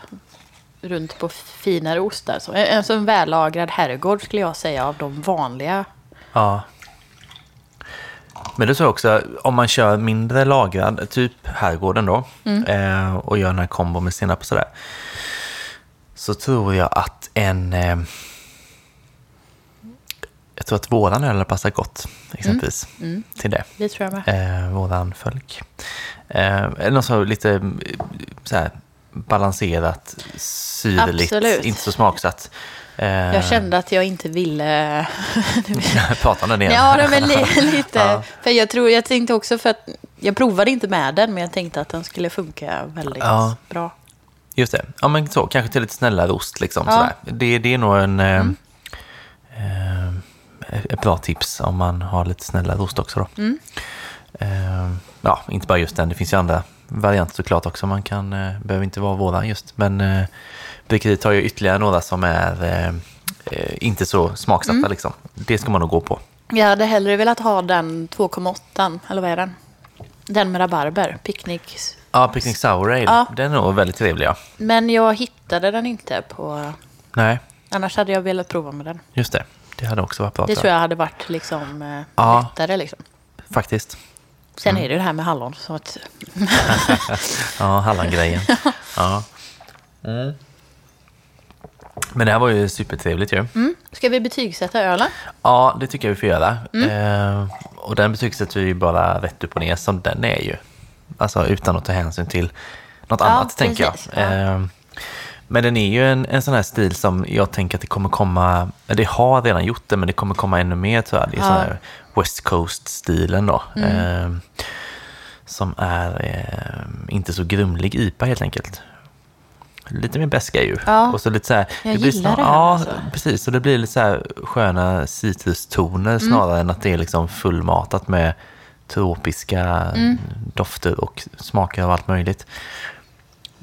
runt på finare ostar. Så, alltså en vällagrad herrgård skulle jag säga av de vanliga. Ja. Men det tror jag också, om man kör mindre lagrad, typ herrgården då, eh, och gör den här kombo med senap och sådär, så tror jag att en... Eh, jag tror att våran öl passar gott, exempelvis, till det. Det tror jag med. Eh, våran fölk. Eh, något så lite eh, så här, balanserat, syrligt, Absolut. inte så smaksatt. Eh, Jag kände att jag inte ville... Prata om den igen. ja, men li, lite. Ja. För jag tror, jag tänkte också för att... Jag provade inte med den, men jag tänkte att den skulle funka väldigt Ja. bra. Just det. Ja, men så. Kanske till lite snällare ost. Liksom, Ja. sådär. Det, det är nog en, eh, eh, ett bra tips om man har lite snällare ost också. Då. Eh, ja, inte bara just den. Det finns ju andra varianter såklart också. Man kan, eh, behöver inte vara våra just. Men eh, bryggeriet har ju ytterligare några som är eh, eh, inte så smaksatta. Liksom. Det ska man nog gå på. Jag hade hellre velat ha den 2,8, eller vad är den? Den med rabarber, Picnic. Ja, Picnic Sour Ale. Ja. Den är nog väldigt trevlig. Ja. Men jag hittade den inte på... Nej, Annars hade jag velat prova med den. just det. Det hade också varit bra. Det tror jag hade varit liksom eh, Ja. lättare. Liksom. Faktiskt. Sen är det ju det här med hallon. Så att, Ja, Hallangrejen. ja. Mm. Men det här var ju supertrevligt ju. mm. Ska vi betygsätta ölen? Ja, det tycker jag vi får göra. Mm. Eh, och den betygsätter vi bara rätt upp och ner som den är ju. Alltså utan att ta hänsyn till något Ja, annat, tänker jag. precis. Ja. Eh, men den är ju en, en sån här stil som jag tänker att det kommer komma, det har redan gjort det, men det kommer komma ännu mer tror jag. Det är Ja. sån här West Coast-stilen då. Mm. Eh, som är eh, inte så grumlig IPA helt enkelt. Lite mer beska ju. Ja. Och så lite så här, Jag blir gillar det här, Ja, alltså. precis. Så det blir lite så här sköna citrustoner Mm. snarare än att det är liksom fullmatat med tropiska Mm. dofter och smaker av allt möjligt.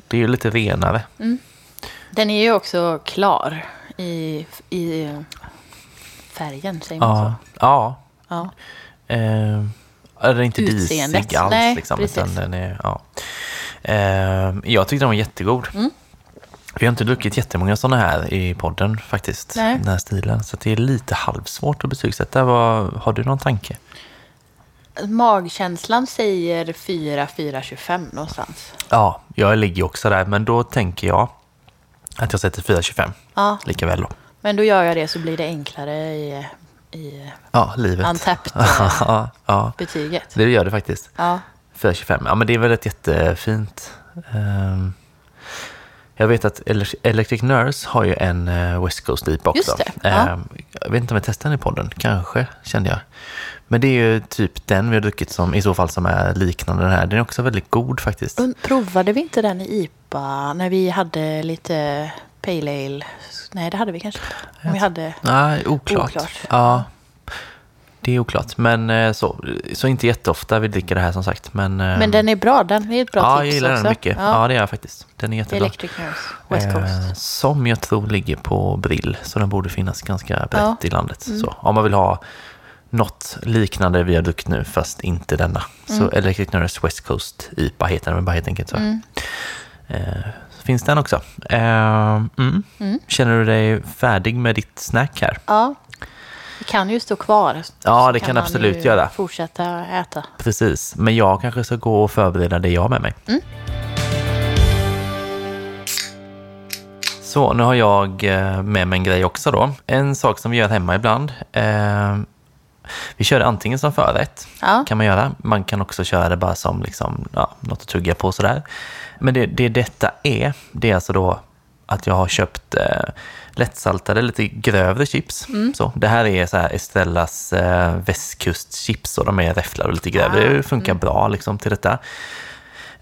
Det är ju lite renare. Mm. Den är ju också klar i, i färgen, säger man Ja. så? ja. Ja. Eh, den är inte Utseendet. disig alls. Nej, liksom, precis. den är, ja. eh, jag tyckte den var jättegod. Mm. Vi har inte druckit jättemånga sådana här i podden faktiskt. Nej. Den här stilen. Så det är lite halvsvårt att betygsätta. Vad, har du någon tanke? Magkänslan säger 4, 4, 25 någonstans. Ja, jag ligger också där. Men då tänker jag att jag sätter 4,25 Ja, lika väl då. men då gör jag det så blir det enklare i, i Ja, livet. Untapped, eh, ja, ja, betyget. det gör det faktiskt. Ja, 425. Ja, men det är väl ett jättefint. ehm, jag vet att Ele- Electric Nurse har ju en eh, West Coast IPA också. Just det, ja. Ehm, jag vet inte om jag testade den i podden. Kanske, kände jag. Men det är ju typ den vi har druckit som i så fall som är liknande den här. Den är också väldigt god faktiskt. Provade vi inte den i IPA när vi hade lite Pale Ale? Nej, det hade vi kanske inte. Om vi hade... Nej, oklart. Oklart. Ja, det är oklart. Men eh, så, så inte jätteofta vi dricker det här som sagt. Men, eh, Men den är bra. Den är ett bra ja, tips jag gillar också. den mycket. Ja. det gör jag faktiskt. Den är jättebra. Electric Nurse, West Coast. Eh, som jag tror ligger på Brill, så den borde finnas ganska brett Ja. Mm. i landet. Så, om man vill ha något liknande vi har druckit nu, fast inte denna. Mm. Så Electric Nurse West Coast IPA heter den bara helt enkelt. Så. Mm. Eh, finns den också. Eh, mm. Känner du dig färdig med ditt snack här? Ja, det kan ju stå kvar. Ja, det kan man absolut göra. fortsätta äta. Precis, men jag kanske ska gå och förbereda det jag har med mig. Mm. Så, nu har jag eh, med mig en grej också då. En sak som vi gör hemma ibland. Eh, vi kör det antingen som förrätt, Ja. kan man göra. Man kan också köra det bara som liksom, ja, något att tugga på sådär. Men det, det detta är, det är alltså då att jag har köpt eh, lättsaltade, lite grövre chips. Mm. Så, det här är så här Estellas eh, västkustchips och de är räfflade och lite grövre. Ah, Det funkar bra liksom till detta.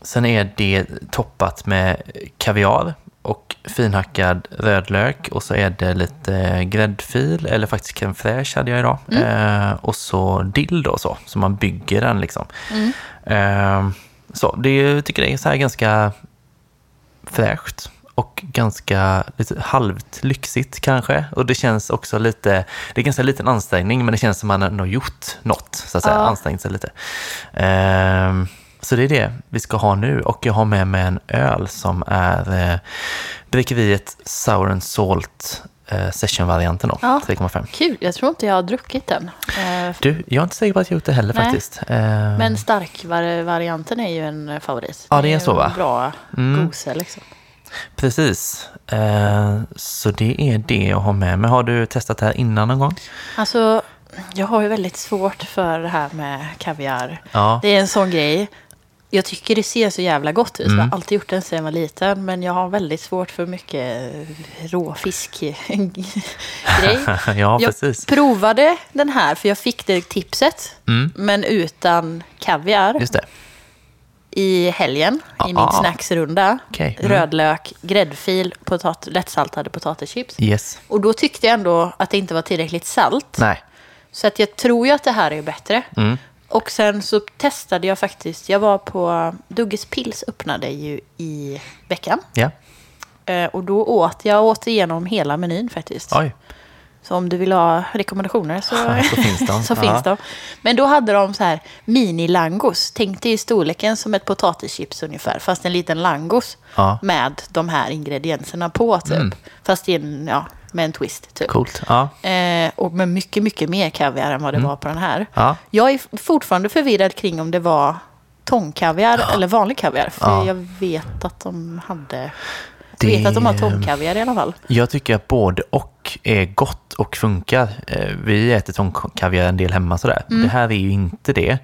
Sen är det toppat med kaviar och finhackad rödlök och så är det lite gräddfil eller faktiskt crème fraîche hade jag idag. Eh, och så dill då så, så man bygger den liksom. Eh, så det är- jag tycker det är så här ganska fräscht och ganska lite halvt lyxigt kanske. Och det känns också lite, det är ganska liten ansträngning men det känns som man ändå gjort något, så att säga, Ja. ansträngt sig lite. Ehm, så det är det vi ska ha nu och jag har med mig en öl som är eh, bryggeriet Sour and Salt eh, Session-varianten då, Ja. 3,5. Kul, jag tror inte jag har druckit den. Eh, Du, jag är inte säker på att jag gjort det heller Nej. faktiskt. Ehm, Men starkvarianten är ju en favorit. Ja, det är ju så, va? bra Mm. gose liksom. Precis. Eh, så det är det jag har med mig. Har du testat det här innan någon gång? Alltså, jag har ju väldigt svårt för det här med kaviar. Ja. Det är en sån grej. Jag tycker det ser så jävla gott ut. Mm. Jag har alltid gjort den sedan jag var liten. Men jag har väldigt svårt för mycket råfisk-grej. ja, Jag precis. provade den här för jag fick det tipset. Mm. Men utan kaviar Just det. I helgen i min Ah. snacksrunda. Okej. Mm. Rödlök, gräddfil, potat- lättsaltade potatischips. Yes. Och då tyckte jag ändå att det inte var tillräckligt salt. Nej. Så att jag tror ju att det här är bättre. Mm. Och sen så testade jag faktiskt. Jag var på Dugges Pils öppnade ju i veckan. Ja. Eh, Och då åt jag åt igenom hela menyn faktiskt. Oj. Så om du vill ha rekommendationer så, Så finns de. så finns de. Men då hade de så här mini-langos. Tänk dig i storleken som ett potatischips ungefär. Fast en liten langos Ja. med de här ingredienserna på typ. Mm. Fast i en, ja, med en twist typ. Coolt. Ja. Eh, och med mycket, mycket mer kaviar än vad det var på den här. Mm. Ja. Jag är fortfarande förvirrad kring om det var tångkaviar eller vanlig kaviar. För Ja. jag vet att de hade... Det- vet att de har tångkaviar i alla fall. Jag tycker att både och är gott och funkar. Eh, Vi äter tångkaviar en del hemma sådär. Mm. Det här är ju inte det.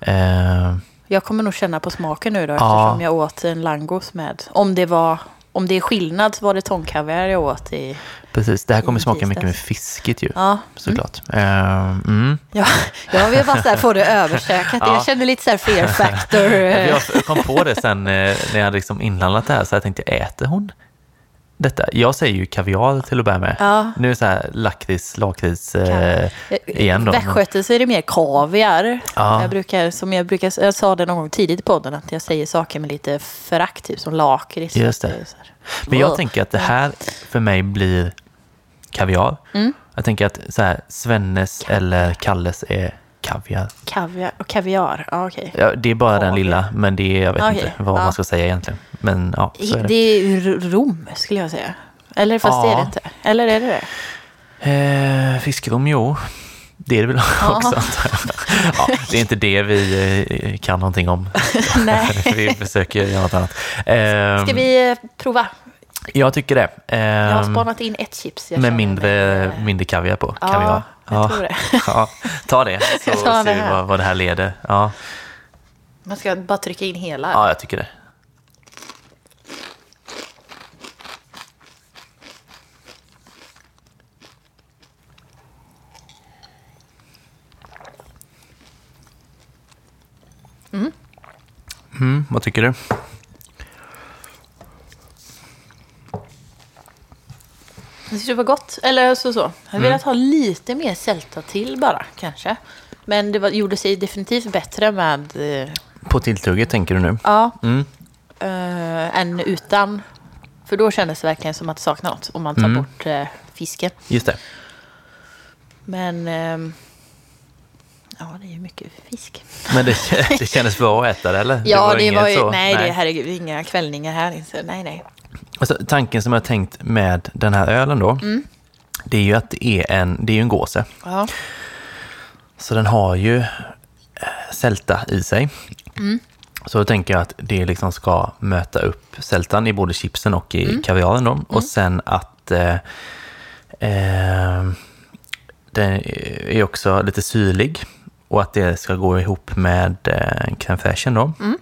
Eh, Jag kommer nog känna på smaken nu då Ja. eftersom jag åt en langos med. Om det var... Om det är skillnad så var det tångkaviar jag åt i... precis, det här kommer smaka mycket mer fiskigt ju. Ja, Såklart. Eh, mm. ja jag vill bara så här få det överstökat. Ja. Jag känner lite så här fear factor. Jag kom på det sen eh, när jag hade liksom inhandlat det här så jag tänkte, äter hon detta. Jag säger ju kaviar till att börja med. Ja. Nu är det så här lakrits, lakrits eh, igen då. Västgöte så är det mer kaviar. Ja. Jag, brukar, som jag, brukar, jag sa det någon gång tidigt i podden att jag säger saker med lite förakt, typ som lakrits. Just det. Men jag tänker att det här för mig blir kaviar. Mm. Jag tänker att så här, Svennes eller Kalles är kaviar. Kaviar, och kaviar, ja okej. Ja, det är bara den Kaviar. lilla, men det är, jag vet Okej, inte vad ja. man ska säga egentligen. Men ja, så är Det det. är Rom skulle jag säga. Eller fast det är det inte. Eller är det det? Eh, fiskrom, jo. Det är det väl också antar jag. ja, Det är inte det vi eh, kan någonting om. Nej. vi försöker göra något annat. Eh, Ska vi eh, prova? Jag tycker det. Eh, Jag har spanat in ett chips. Med mindre, mig- mindre kaviar på. Ja, kaviar. jag tror det. ja, ta det så ser det vi vad, vad det här leder. Ja, Man ska bara trycka in hela. ja jag tycker det. Mm, vad tycker du? Det tyckte det var gott. Eller så så. Jag hade velat ha lite mer sälta till bara kanske. Men det var, gjorde sig definitivt bättre med eh, På tilltugget tänker du nu? ja, Mm. eh, än utan. För då kändes det verkligen som att det saknar något om man tar Mm. bort eh, fisken. Just det. Men ehm, ja, det är ju mycket fisk. Men det, det kändes bra att äta det eller? Ja, det inget var ju, så- nej, det herregud, inga kvällningar här inte. Nej, nej. Alltså, tanken som jag har tänkt med den här ölen då, Mm. det är ju att det är en, det är en gåse. Ja, Så den har ju eh, sälta i sig. Mm. Så då tänker jag att det liksom ska möta upp sältan i både chipsen och i Mm. kaviaren då. Och sen att eh, eh, den är också lite syrlig och att det ska gå ihop med eh, crème då. Mm.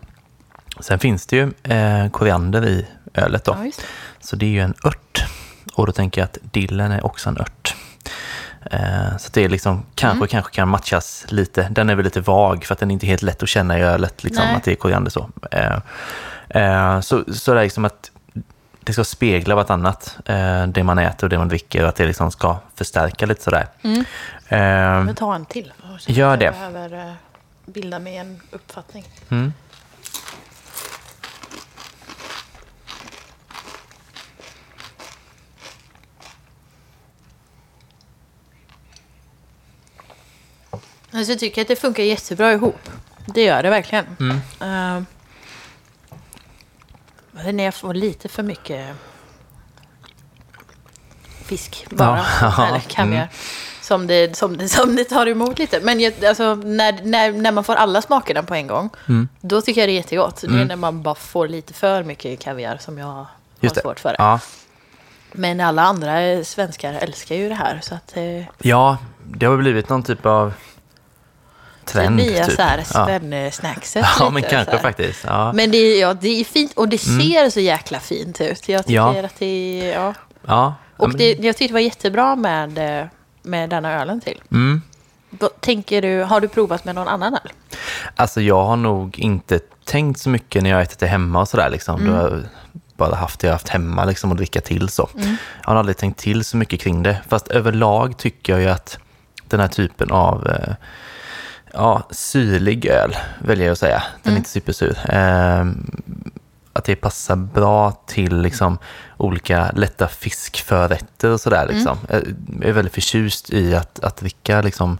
Sen finns det ju eh, koriander i ölet då. ja det. Så det är ju en ört. Och då tänker jag att dillen är också en ört. Eh, så det är liksom, kanske, Mm. kanske kan matchas lite. Den är väl lite vag för att den är inte helt lätt att känna i ölet, liksom, Nej. att det är koriander så. Eh, eh, så. Så det är liksom att det ska spegla vartannat, eh, det man äter och det man dricker och att det liksom ska förstärka lite sådär. Mm. Eh, Men ta en till. Jag Gör att jag det. behöver eh, bilda mig en uppfattning. mm. Alltså jag tycker att det funkar jättebra ihop. Det gör det verkligen. Mm. Uh, när jag får lite för mycket fisk bara. Ja, eller kaviar. mm. Som, det, som, det, som det tar emot lite. Men jag, alltså, när, när, när man får alla smakerna på en gång, Mm. då tycker jag det är jättegott. Det är Mm. när man bara får lite för mycket kaviar som jag har Just det. svårt för. Ja. Men alla andra svenskar älskar ju det här. Så att, eh, ja, det har blivit någon typ av trend. det nya typ. så här svenne-snackset. ja, lite, men kanske faktiskt. Ja. Men det är, ja, det är fint och det ser så jäkla fint ut. Jag tycker Ja. att det ja. Ja, Och det, jag tyckte det var jättebra med, med denna ölen till. Mm. Tänker du, har du provat med någon annan öl? Alltså jag har nog inte tänkt så mycket när jag ätit det hemma och sådär liksom. Mm. Då bara haft det jag haft hemma liksom och dricka till så. Jag har aldrig tänkt till så mycket kring det. Fast överlag tycker jag ju att den här typen av eh, ja, syrlig öl, väljer jag att säga. Den är inte supersur. Eh, att det passar bra till liksom, olika lätta fiskförrätter och sådär. Liksom. Jag är väldigt förtjust i att, att dricka liksom,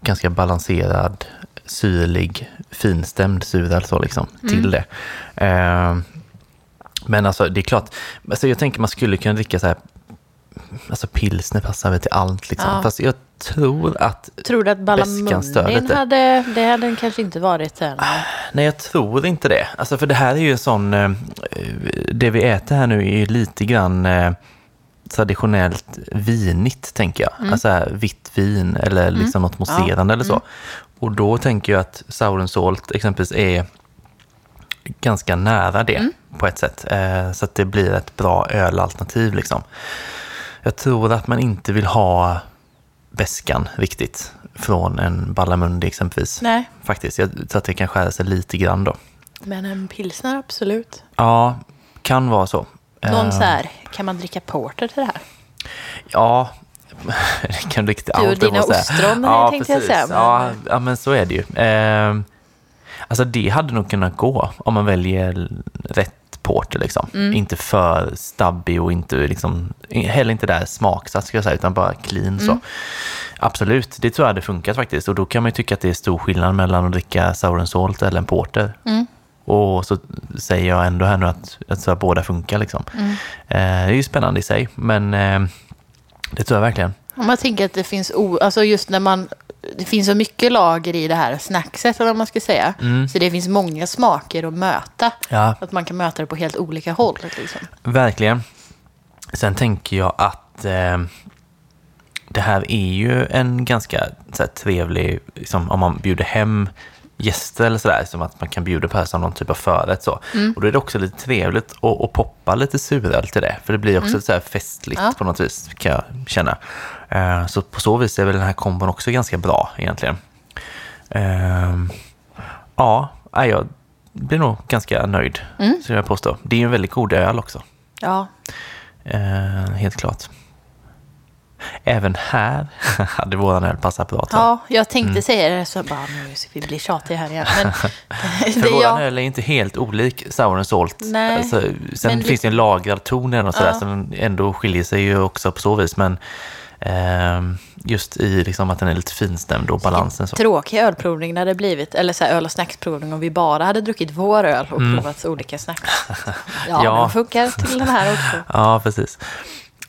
ganska balanserad, syrlig, finstämd suröl så liksom, till det. Eh, men alltså det är klart, alltså, jag tänker man skulle kunna dricka så här, alltså pilsner passar väl till allt liksom. Ja. Fast jag tror att, Tror du att lite. hade, det hade den kanske inte varit än? nej jag tror inte det. Alltså för det här är ju en sån, eh, det vi äter här nu är ju lite grann eh, traditionellt vinigt tänker jag. Alltså här, vitt vin eller liksom något mousserande eller så. Och då tänker jag att Sour Salt exempelvis är ganska nära det på ett sätt. Eh, så att det blir ett bra ölalternativ liksom. Jag tror att man inte vill ha väskan riktigt från en Ballamundi exempelvis. Nej, Faktiskt, jag tror att det kan skära sig lite grann då. men en pilsner absolut. Ja, kan vara så. Någon Eh, så här, kan man dricka porter till det här? Ja, det kan du riktigt Du och allt, jag dina säga. ostron, ja, tänkte jag precis. säga, men- Ja, ja, men så är det ju. Eh, alltså det hade nog kunnat gå om man väljer rätt porter liksom. Mm. Inte för stabbig och inte liksom, heller inte där smaksatt ska jag säga, utan bara clean så. Mm. Absolut, det tror jag hade funkat faktiskt. Och då kan man ju tycka att det är stor skillnad mellan att dricka sour and salt eller en porter. Mm. Och så säger jag ändå här nu att, att så här, båda funkar liksom. Mm. Eh, det är ju spännande i sig, men eh, det tror jag verkligen. Om man tänker att det finns, o, alltså just när man, det finns så mycket lager i det här snackset, eller vad man ska säga. Mm. Så det finns många smaker att möta. Ja, Att man kan möta det på helt olika håll. Liksom. verkligen. Sen tänker jag att eh, det här är ju en ganska så här, trevlig, liksom, om man bjuder hem gäster eller sådär, som att man kan bjuda på det här som någon typ av förrätt så. Och då är det också lite trevligt att, att poppa lite suröl till det, för det blir också så här festligt Ja. på något vis, kan jag känna. Eh, så på så vis är väl den här kombon också ganska bra egentligen. Eh, ja, jag blir nog ganska nöjd, skulle jag påstå. Det är ju en väldigt god öl också. Ja. Eh, helt klart. Även här hade våran öl passat bra jag. ja, jag tänkte säga det så bara, nu ska vi bli tjatiga här igen. Men För våran jag, öl är inte helt olik Sour Salt. Nej, Alltså, sen finns det en lagrad ton i den och sådär, Ja. den ändå skiljer sig ju också på så vis. Men ehm, just i liksom att den är lite finstämd och balansen så. tråkig ölprovning när det blivit, eller så öl och snacksprovning om vi bara hade druckit vår öl och provat olika snacks. Ja, Mm. Ja. den funkar till den här också. Ja, precis.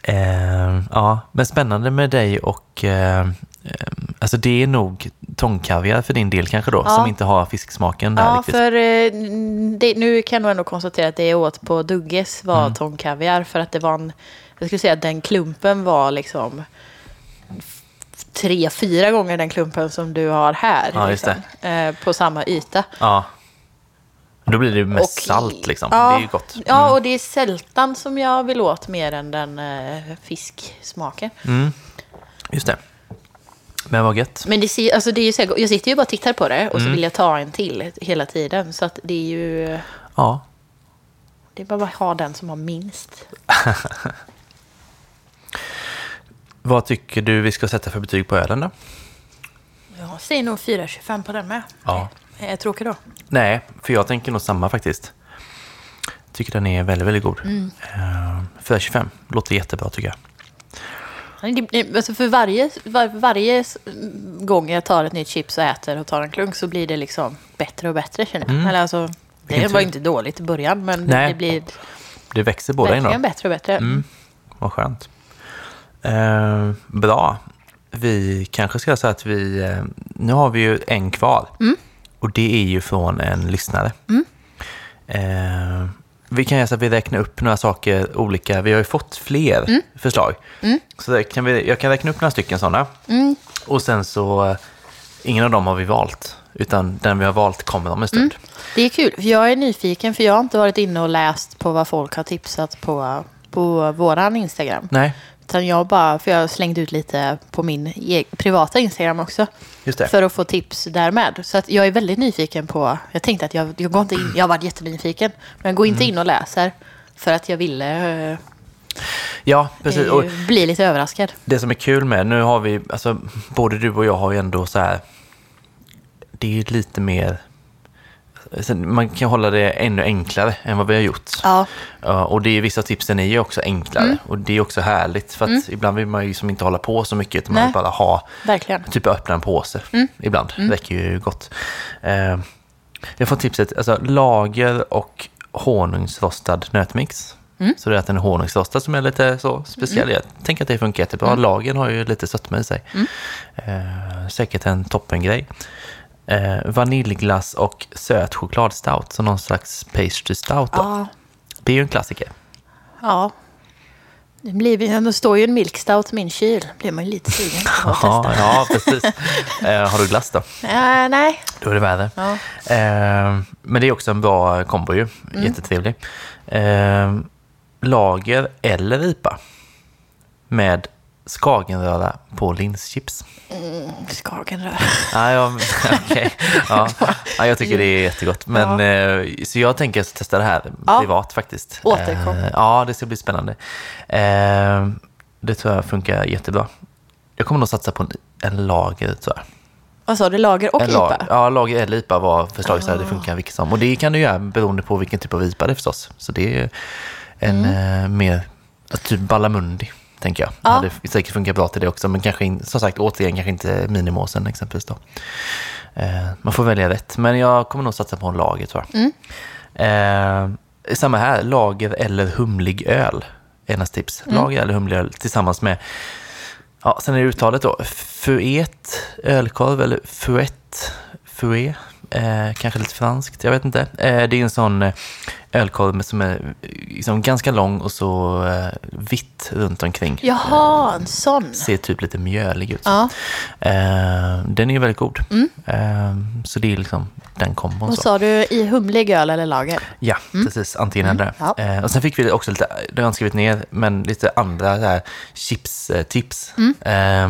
Ehm, ja, men spännande med dig och ehm, ehm, alltså det är nog tångkaviar för din del kanske då, Ja. som inte har fisksmaken där Ja, riktigt. för eh, det, nu kan jag nog ändå konstatera att det jag åt på Dugges var Mm. tångkaviar. För att det var en, jag skulle säga att den klumpen var liksom tre, fyra gånger den klumpen som du har här. Ja, liksom, eh, på samma yta. Ja. Då blir det mest Och- salt liksom. Ja, det är ju gott. Ja, och det är sältan som jag vill åt mer än den eh, fisksmaken. Mm. Just det. Men vad gött. Men det, ser, alltså det är ju så här, jag sitter ju bara och tittar på det och Mm. så vill jag ta en till hela tiden. Så att det är ju... Ja. Det är bara att ha den som har minst. Vad tycker du vi ska sätta för betyg på ölen då? Jag säger nog 4,25 på den med. Ja. Är jag tråkig då? Nej, för jag tänker nog samma faktiskt. Tycker den är väldigt, väldigt god. Mm. Uh, 425 låter jättebra tycker jag. Alltså för varje, var, varje gång jag tar ett nytt chips och äter och tar en klunk så blir det liksom bättre och bättre känner jag. Eller alltså, det Vilken var tur. inte dåligt i början men Nej. det blir Det växer båda in då. bättre och bättre. Mm. Vad skönt. Eh, bra. Vi kanske ska säga att vi... eh, nu har vi ju en kvar. Mm. Och det är ju från en lyssnare. Eh, vi kan så att vi räknar upp några saker olika. Vi har ju fått fler Mm. förslag. Så där kan vi, jag kan räkna upp några stycken sådana. Mm. Och sen så... Ingen av dem har vi valt. Utan den vi har valt kommer om en stund. Det är kul, för jag är nyfiken för jag har inte varit inne och läst på vad folk har tipsat på, på våran Instagram. Nej, Utan jag bara, för jag slängt ut lite på min e- privata Instagram också. För att få tips därmed. Så att jag är väldigt nyfiken på, jag tänkte att jag, jag går inte in, jag har varit jättenyfiken. Men jag går Mm. inte in och läser. För att jag ville eh, Ja, precis. Och eh, bli lite överraskad. Det som är kul med, nu har vi, alltså både du och jag har ju ändå så här, det är ju lite mer, man kan hålla det ännu enklare än vad vi har gjort. Ja, Ja, och det är, vissa tipsen är ju också enklare och det är också härligt för att ibland vill man ju som inte hålla på så mycket utan man vill bara ha, verkligen. typ öppna en påse ibland. Det räcker ju gott. Eh, jag får tipset, alltså lager och honungsrostad nötmix. Så det är att den är honungsrostad som är lite så speciell. Jag tänker att det funkar jättebra. Lagen har ju lite sötma i sig. Eh, säkert en toppengrej. Eh, vaniljglass och söt chokladstout, så någon slags pastry stout. Då. Ja, Det är ju en klassiker. ja. Det, blir, det står ju en milk stout i min kyl. blir man ju lite sugen på att Ja, testa. ja precis. Eh, har du glass då? Eh, nej, Då är det värre. Ja. Eh, men det är också en bra kombo ju. Jättetrevlig. Eh, lager eller IPA med skagenröra på linschips. Skagenrör. Ja, ja, okej. ja. ja, jag tycker det är jättegott. Men, eh, Så jag tänker att testa det här Ja. privat faktiskt. Återkom. Eh, ja, det ska bli spännande. Eh, det tror jag funkar jättebra. Jag kommer nog satsa på en, lager, tror jag. Vad sa du? Lager och en IPA? lag- Ja, lager eller IPA var förslaget, här, det funkar vilket som. Och det kan du göra beroende på vilken typ av IPA det är förstås. Så det är en Mm. mer, typ Ballamundi, tänker jag. Ja. Hade säkert funkat bra till det också, men kanske som sagt, återigen, kanske inte minimåsen exempelvis då. Eh, man får välja rätt, men jag kommer nog satsa på en lager tror jag. Mm. Eh, samma här, lager eller humlig öl är nästa tips. Mm. Lager eller humlig öl tillsammans med Ja, sen är det uttalet då. Fuet ölkorv eller fuet, fuet, eh, kanske lite franskt, jag vet inte. Eh, det är en sån eh, ölkorv som är liksom ganska lång och så eh, vitt runt omkring. Jaha, en sån. Ser typ lite mjölig ut. Ja. Eh, den är ju väldigt god. Eh, så det är liksom den kombon. Och så. sa du i humlig öl eller lager? Ja, precis. Antingen eller. Ja. Eh, och sen fick vi också lite, det har jag skrivit ner, men lite andra chipstips. Eh,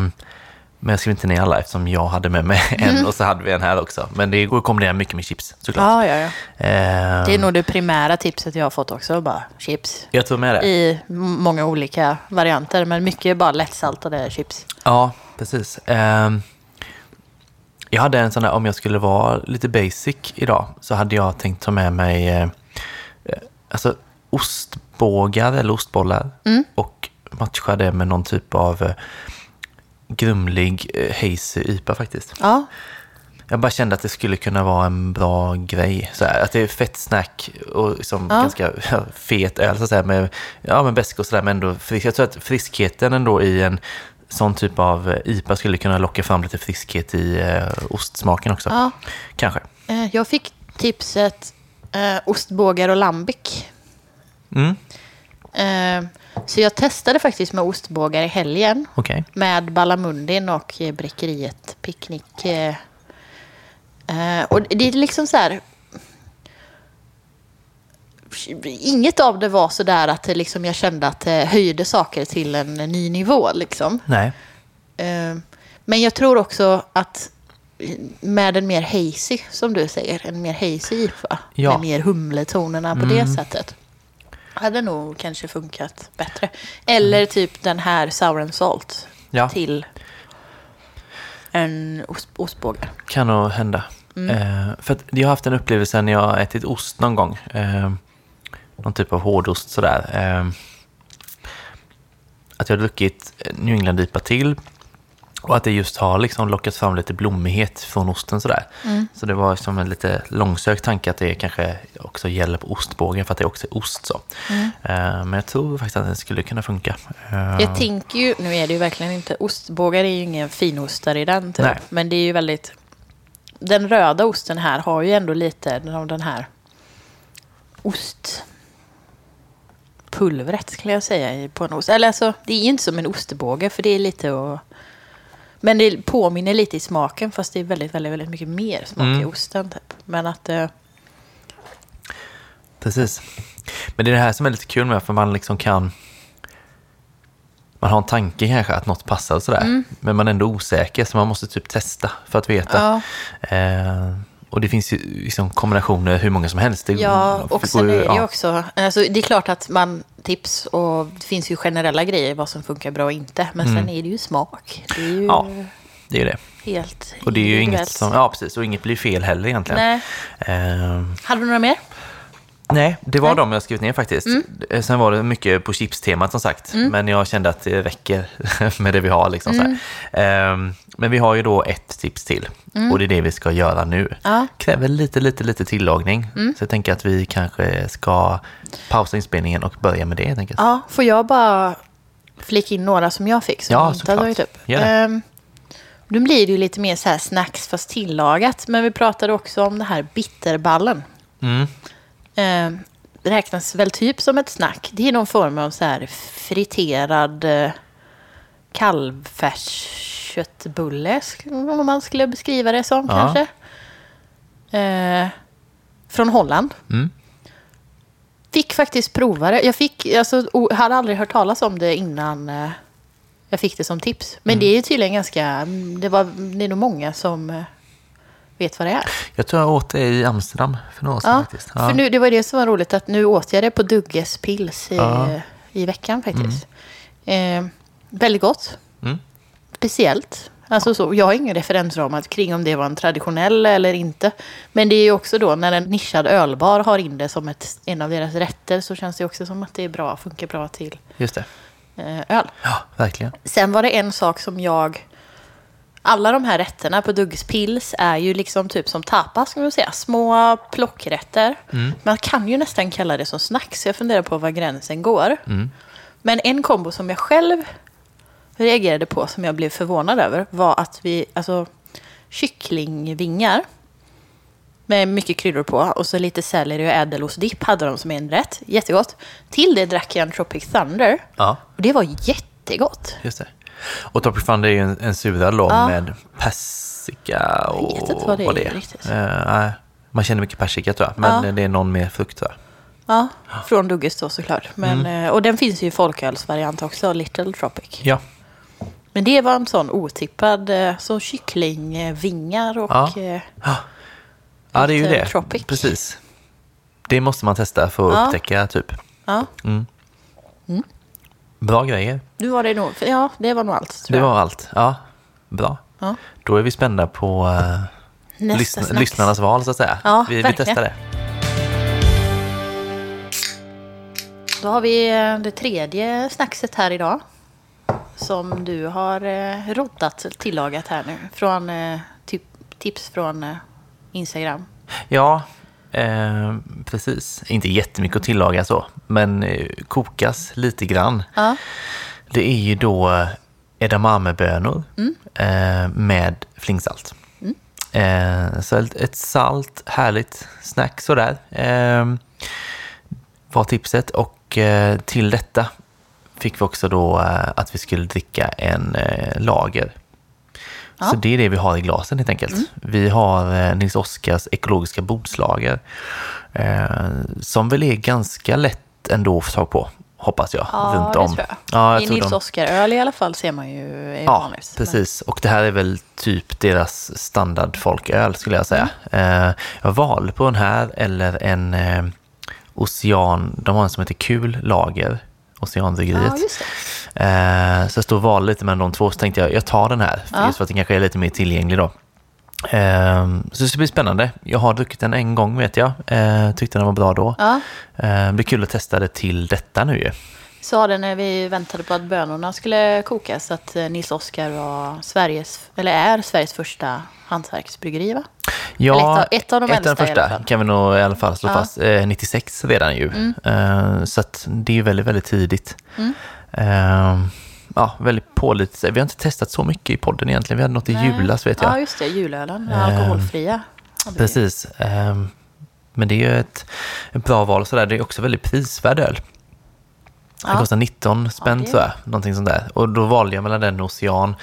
men jag skrev inte ner alla eftersom jag hade med mig en och så hade vi en här också. Men det går att kombinera mycket med chips såklart. Ja, ja, ja. Eh, Det är nog det primära tipset jag har fått också. Bara chips. Jag tror med det. I många olika varianter, men mycket bara lättsaltade chips. Ja, precis. Ehm, jag hade en sån där, om jag skulle vara lite basic idag, så hade jag tänkt ta med mig eh, eh, alltså ostbågar eller ostbollar och matcha det med någon typ av eh, grumlig eh, hazy IPA faktiskt. Ja, Jag bara kände att det skulle kunna vara en bra grej. Så här, att det är fett snack och liksom Ja. ganska fet öl så att säga, med, ja, med beska och sådär. Men ändå frisk. Jag tror att friskheten ändå i en sån typ av eh, IPA skulle kunna locka fram lite friskhet i eh, ostsmaken också. ja. Kanske. Eh, Jag fick tipset eh, ostbågar och lambic. Mm, Eh, så jag testade faktiskt med ostbågar i helgen. Okej. Med Ballamundin och Brickeriet Picknick. eh. Eh, och det är liksom så här... Inget av det var så där att liksom jag kände att det höjde saker till en ny nivå. Liksom. Nej. Eh, Men jag tror också att med en mer hazy, som du säger, en mer hazy IPA, Ja. med mer humletonerna på det sättet, hade nog kanske funkat bättre. Eller typ den här Sour and Salt Ja. till en ost, ostbåge. Kan nog hända. Mm. Eh, för jag har haft en upplevelse när jag har ätit ost någon gång. Eh, någon typ av hårdost sådär. Eh, att jag har druckit New England IPA till. Och att det just har liksom lockat fram lite blommighet från osten sådär. Mm. Så det var som en lite långsökt tanke att det kanske också gäller på ostbågen för att det också är ost så. Mm. Eh, men jag tror faktiskt att det skulle kunna funka. Eh, Jag tänker ju, nu är det ju verkligen inte, ostbågar är ju ingen finostar i den typ. Nej. Men det är ju väldigt, den röda osten här har ju ändå lite av den här ostpulvret skulle jag säga på en ost. Eller alltså, det är ju inte som en ostbåge för det är lite att... Men det påminner lite i smaken fast det är väldigt, väldigt, väldigt mycket mer smak i Mm. osten typ. Men att... eh, Precis. Men det är det här som är lite kul med för man liksom kan... Man har en tanke kanske att något passar sådär. Mm. Men man är ändå osäker så man måste typ testa för att veta. Ja. Eh, och det finns ju liksom kombinationer hur många som helst. Det Ja, och sen är det också... Alltså, det är klart att man tips och det finns ju generella grejer vad som funkar bra och inte. Men sen är det ju smak. Det är ju Mm. Ja. Det är det. helt Och det är ju inget som... Ja, precis. Och inget blir fel heller egentligen. Nej. Eh, Hade du några mer? Nej, det var Nej. de jag skrivit ner faktiskt. Eh, Sen var det mycket på chipstemat som sagt. Men jag kände att det räcker med det vi har. Liksom, här. Ehm, Men vi har ju då ett tips till. Och det är det vi ska göra nu. Ja. Kräver lite, lite, lite tillagning. Så jag tänker att vi kanske ska pausa inspelningen och börja med det helt enkelt. Ja, får jag bara flika in några som jag fick som Ja, såklart. Gör det. Ehm, nu blir det ju lite mer så här snacks fast tillagat. Men vi pratade också om det här bitterballen. Mm. Eh, räknas väl typ som ett snack. Det är någon form av så här friterad eh, kalvfärsköttbulle, sk- om man skulle beskriva det som Ja. kanske. Eh, från Holland. Mm. Fick faktiskt prova det. Jag fick, alltså, hade aldrig hört talas om det innan eh, jag fick det som tips. Men det är tydligen ganska, det, var, det är nog många som eh, vet vad det är. Jag tror jag åt det i Amsterdam för några år sedan Ja, faktiskt. för nu, det var det som var roligt att nu åt jag det på Dugges Pils i, Ja. i veckan faktiskt. Eh, väldigt gott. Mm. Speciellt. Alltså så, jag har ingen referensram kring om det var en traditionell eller inte. Men det är ju också då när en nischad ölbar har in det som ett, en av deras rätter så känns det också som att det är bra, funkar bra till Just det. eh, öl. Ja, verkligen. Sen var det en sak som jag... Alla de här rätterna på Dugges Pils är ju liksom typ som tapas, ska man säga. Små plockrätter. Man kan ju nästan kalla det som snacks. Jag funderar på var gränsen går. Men en kombo som jag själv reagerade på, som jag blev förvånad över, var att vi, alltså kycklingvingar med mycket kryddor på och så lite selleri och ädelostdipp hade de som en rätt. Jättegott. Till det drack jag en Tropic Thunder. Ja, Och det var jättegott. just det. Och Tropic Thunder är ju en, en suröl då Ja. med persika och Jag vet inte vad det är riktigt. Nej, man känner mycket persika tror jag, men Ja. det är någon mer frukt tror jag. Ja, från Dugges då såklart. Men, eh, Och den finns ju i folkölsvariant också, Little Tropic. Ja, Men det var en sån otippad, eh, så kycklingvingar och... Ja. eh, ja det är ju det. Tropic. Precis. Det måste man testa för att Ja. upptäcka typ. Ja, Bra grejer. nu var det nog... Ja, det var nog allt Det var allt. Ja, bra. Ja. Då är vi spända på uh, lyssna, snacks. lyssnarnas val så att säga. Ja, vi, vi testar det. Då har vi eh, det tredje snackset här idag. Som du har eh, roddat, tillagat här nu. Från eh, typ, tips från eh, Instagram. Ja, eh, precis. Inte jättemycket att tillaga så, men eh, kokas lite grann. Ja. Det är ju då eh, edamamebönor Mm. eh, med flingsalt. Eh, så ett, ett salt, härligt snack sådär. Var tipset. Och till detta fick vi också då att vi skulle dricka en lager. Ja. Mm. Så det är det vi har i glasen helt enkelt. Vi har eh, Nils Oskars ekologiska bordslager. Eh, som väl är ganska lätt ändå att få tag på, hoppas jag. Ja, runt om. tror jag. Ja, jag I Nils de- Oskar-öl i alla fall ser man ju är Ja, vanligt. precis. Och det här är väl typ deras standard folköl skulle jag säga. Mm. Eh, jag valde på den här eller en eh, Ocean, de har en som heter Kul Lager, Men, Oceanbryggeriet. ja, just det. Eh, så jag stod och valde lite mellan de två, så tänkte jag jag tar den här, för Ja. just för att den kanske är lite mer tillgänglig då. Eh, så det ska bli spännande. Jag har druckit den en gång vet jag, eh, tyckte den var bra då. Ja, Eh, det blir kul att testa det till detta nu ju. Sa det när vi väntade på att bönorna skulle kokas att eh, Nils Oskar var Sveriges, eller är Sveriges första hantverksbryggeri va? Ja, ett av- ett av de ett i alla första kan vi nog i alla fall slå Ja. Mm. fast. Eh, 96 redan ju. Eh, så det är ju väldigt, väldigt tidigt. Eh, ja, väldigt pålitligt. Vi har inte testat så mycket i podden egentligen. Vi hade något i Nej. julas vet Ja, jag. just det. Julölen. Eh, Alkoholfria. Precis. Eh, men det är ju ett, ett bra val och sådär. Det är också väldigt prisvärd öl. Den Ja. kostar 19 spänn Ja, det- tror jag. Någonting sånt där. Och då valde jag mellan den och Ocean.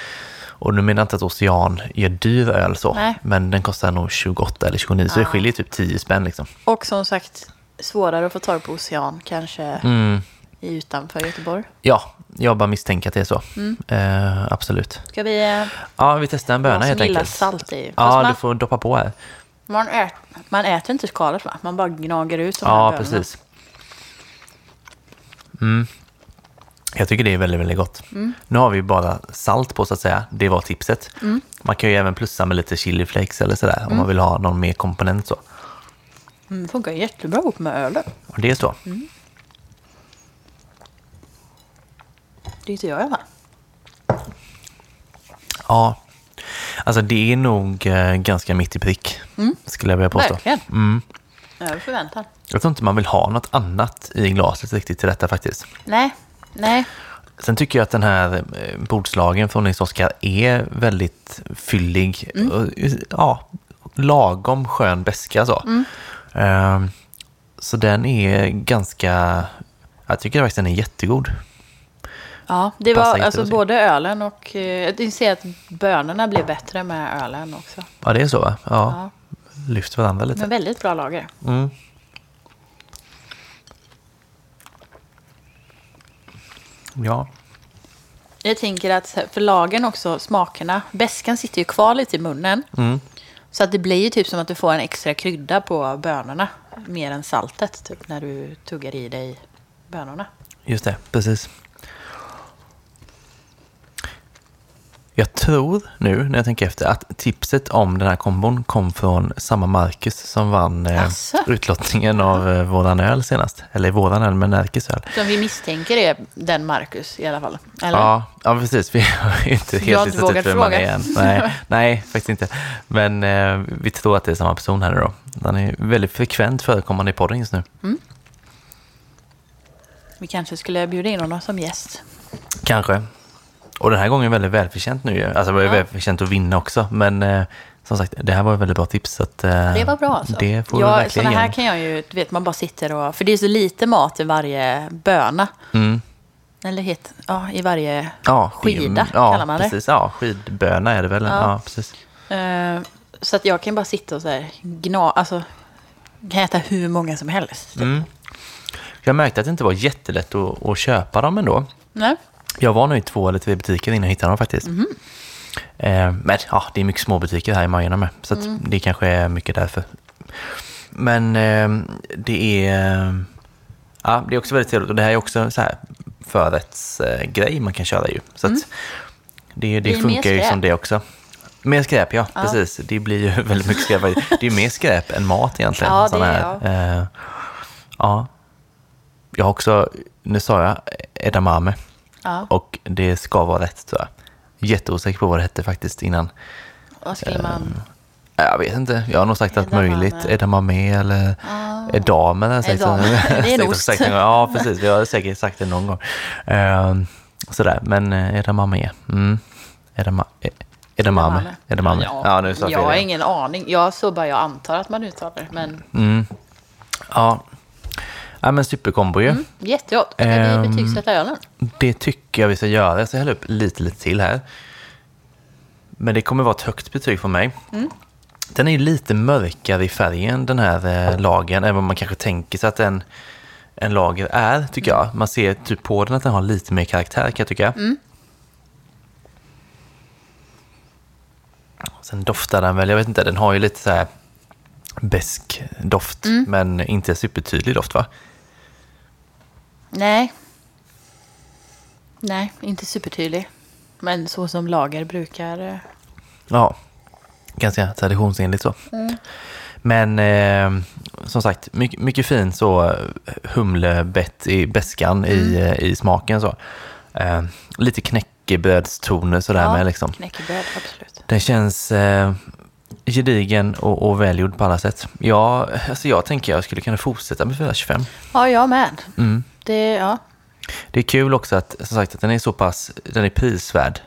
Och nu menar jag inte att Ocean gör dyr öl så. Nej. Men den kostar nog 28 eller 29. Så det Ja. skiljer typ 10 spänn liksom. Och som sagt, svårare att få tag på Ocean kanske Mm. utanför Göteborg. Ja, jag bara misstänker att det är så. Mm. Eh, absolut. Ska vi... Ja, vi testar en böna helt enkelt. salt i. Fast Ja, man, du får doppa på här. man, ät, man äter inte skalet va? Man bara gnager ut de Ja, här bönorna. precis. Mm. Jag tycker det är väldigt, väldigt gott. Mm. Nu har vi bara salt på så att säga. Det var tipset. Man kan ju även plussa med lite chili flakes eller sådär om man vill ha någon mer komponent så. Mm, det funkar jättebra ihop med ölen. Och det är så. Mm. Det tycker jag i alla fall. Ja, alltså det är nog eh, ganska mitt i prick. Skulle jag vilja påstå. Verkligen. Mm. Över förväntan. Jag tror inte man vill ha något annat i glaset riktigt till detta faktiskt. Nej, nej. Sen tycker jag att den här eh, bordslagen från Nils Oskar är väldigt fyllig. Och, Ja, lagom skön beska så. Ehm, så den är ganska... Jag tycker faktiskt den är jättegod. Ja, det var alltså både ölen och... eh, Jag ser att bönorna blir bättre med ölen också. Ja, det är så va? Ja, Ja. lyft varandra lite. Men väldigt bra lager. Mm. Ja. Jag tänker att för lagen också, smakerna, beskan sitter ju kvar lite i munnen. Mm. Så att det blir ju typ som att du får en extra krydda på bönorna. Mer än saltet, typ när du tuggar i dig bönorna. Just det, precis. Jag tror nu när jag tänker efter att tipset om den här kombon kom från samma Marcus som vann eh, Asså? utlottningen av eh, våran öl senast. Eller våran öl, men Närkes öl. Som vi misstänker är den Marcus i alla fall. Eller? Ja, ja, precis. Vi har inte helt inte listat ut vem man är än. Nej, nej, faktiskt inte. Men eh, vi tror att det är samma person här nu då. Han är väldigt frekvent förekommande i podden just nu. Vi kanske skulle bjuda in honom som gäst. Kanske. Och den här gången väldigt välförtjänt nu. Alltså det var Ja. välförtjänt att vinna också. Men eh, som sagt, det här var ett väldigt bra tips. Så att, eh, Det var bra alltså. Det får ja, såna här kan jag ju, du vet man bara sitter och, för det är så lite mat i varje böna. mm. Eller het, ja, i varje ja, skida ja, kallar man det. Precis, ja, skidböna är det väl. Ja, Ja. precis. Eh, så att jag kan bara sitta och så här gna, alltså kan äta hur många som helst. Mm. Jag märkte att det inte var jättelätt att, att köpa dem ändå. Nej? Jag var nog i två eller tre butiker innan jag hittade dem faktiskt. Mhm. Eh, men ja, det är mycket små butiker här i Majorna med. Så Mm. det kanske är mycket därför. Men eh, det är... Ja, det är också väldigt trevligt. Och det här är också så här förrättsgrej eh, man kan köra ju. Så att det, det, Mm. mer funkar ju som det också. Mer skräp, ja, Ja. Precis. Det blir ju väldigt mycket skräp. Det är ju mer skräp än mat egentligen. Ja, det är här. Eh, ja. Jag har också, nu sa jag edamame. Ja. Och det ska vara rätt tror jag. Jätteosäker på vad det hette faktiskt innan. Vad skriver man? Jag vet inte, jag har nog sagt allt möjligt. Edamame eller Ja. edame. har jag sagt. Det är en ost. Ja, precis. Vi har säkert sagt det någon gång. Ehm, sådär, men eh, edamame. Mm. Edama, eh, edamame. Edamame. Ja, nu sa jag har ingen aning. Jag så bara jag antar att man uttalar det. Men Mm. Ja. Ja, men superkombo ju. mm, jättegott. Ska Ehm. vi betygsätta ölen? Det tycker jag vi ska göra. Jag ska hälla upp lite, lite till här. Men det kommer vara ett högt betyg från mig. Den är ju lite mörkare i färgen, den här eh, lagen, även om man kanske tänker sig att en, en lager är, tycker jag. Man ser typ på den att den har lite mer karaktär, kan jag tycka. Sen doftar den väl, jag vet inte, den har ju lite så här besk doft, men inte supertydlig doft va? Nej. Nej, inte supertydlig. Men så som lager brukar. eh, Ja, ganska traditionsenligt så. Men eh, som sagt, mycket, mycket fin så eh, humlebett i beskan i, eh, i smaken så. Eh, lite knäckebrödstoner sådär Ja, med liksom. Knäckebröd, absolut. Den känns eh, gedigen och, och välgjord på alla sätt. Ja, alltså jag tänker jag skulle kunna fortsätta med 425. Ja, jag med. Mm. Det, ja. Det är kul också att, som sagt, att den är så pass, den är prisvärd.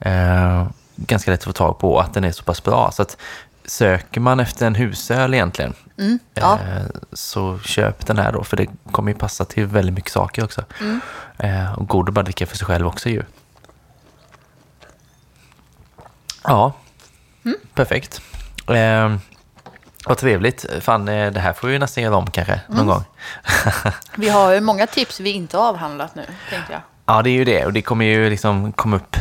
Eh, ganska lätt att få tag på och att den är så pass bra. Så att söker man efter en husöl egentligen, Mm, ja. eh, så köp den här då. För det kommer ju passa till väldigt mycket saker också. Mm. Eh, och god att bara dricka för sig själv också ju. Ja, Mm. perfekt. Eh, vad trevligt. Fan, eh, det här får vi nästan göra om kanske någon Mm. gång. Vi har ju många tips vi inte har avhandlat nu, tänkte jag. Ja, det är ju det. Och det kommer ju liksom komma upp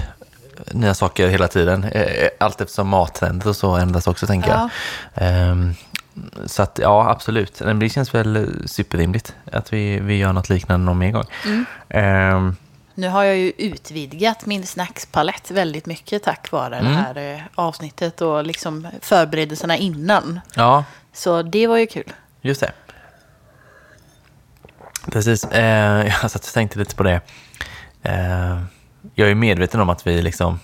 nya saker hela tiden. Eh, Allt eftersom mattrender och så ändras också, tänker Ja. jag. Ehm, Så att, ja, absolut. Det känns väl superrimligt att vi, vi gör något liknande någon mer gång. Mm. Ehm, Nu har jag ju utvidgat min snackspalett väldigt mycket tack vare Mm. det här eh, avsnittet och liksom förberedelserna innan. Ja, Så det var ju kul. just det. Precis. Eh, jag satt och tänkte lite på det. Eh, jag är medveten om att vi liksom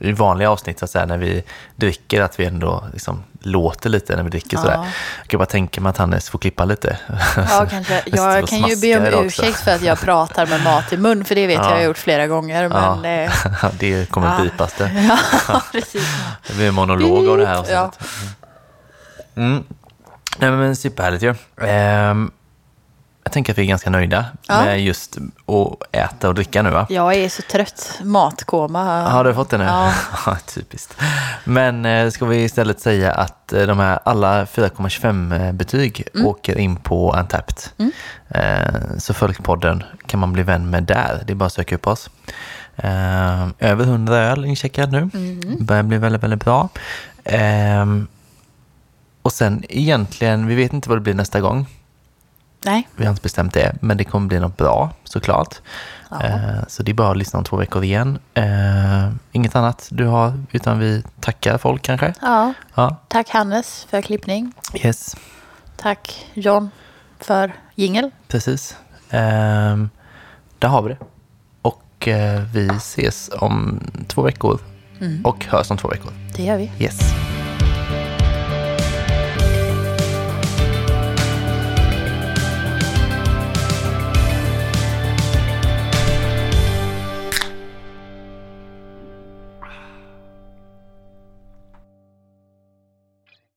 i vanliga avsnitt, så att säga, när vi dricker, att vi ändå liksom låter lite när vi dricker. Ja. Sådär. Jag kan bara tänka mig att Hannes får klippa lite. Ja, kanske. Jag kan ju be om ursäkt för att jag pratar med mat i mun, för det vet jag Ja. jag har gjort flera gånger. Men, Ja. eh, det kommer Ja. bipas det. ja, precis. Det blir en monolog av det här. Ja. avsnittet. Mm. Nej, men superhärligt ju. Ehm, jag tänker att vi är ganska nöjda Ja. med just att äta och dricka nu va? Jag är så trött. Matkoma. Har du fått det nu? Ja. Ja, typiskt. Men eh, ska vi istället säga att eh, de här alla 4,25 betyg Mm. åker in på Antapped. Eh, så Folkpodden kan man bli vän med där. Det är bara att söka upp oss. Över 100 öl incheckad nu. Mm. Börjar bli väldigt, väldigt bra. Och sen egentligen, vi vet inte vad det blir nästa gång. Nej. Vi har inte bestämt det, men det kommer bli något bra såklart. Ja. Eh, Så det är bara att lyssna om två veckor igen. Eh, inget annat du har, utan vi tackar folk kanske? Ja. Ja, Tack Hannes för klippning. yes, Tack John för jingel. precis. Eh, Där har vi det. Och vi ses om två veckor och hörs om två veckor. Det gör vi. Yes.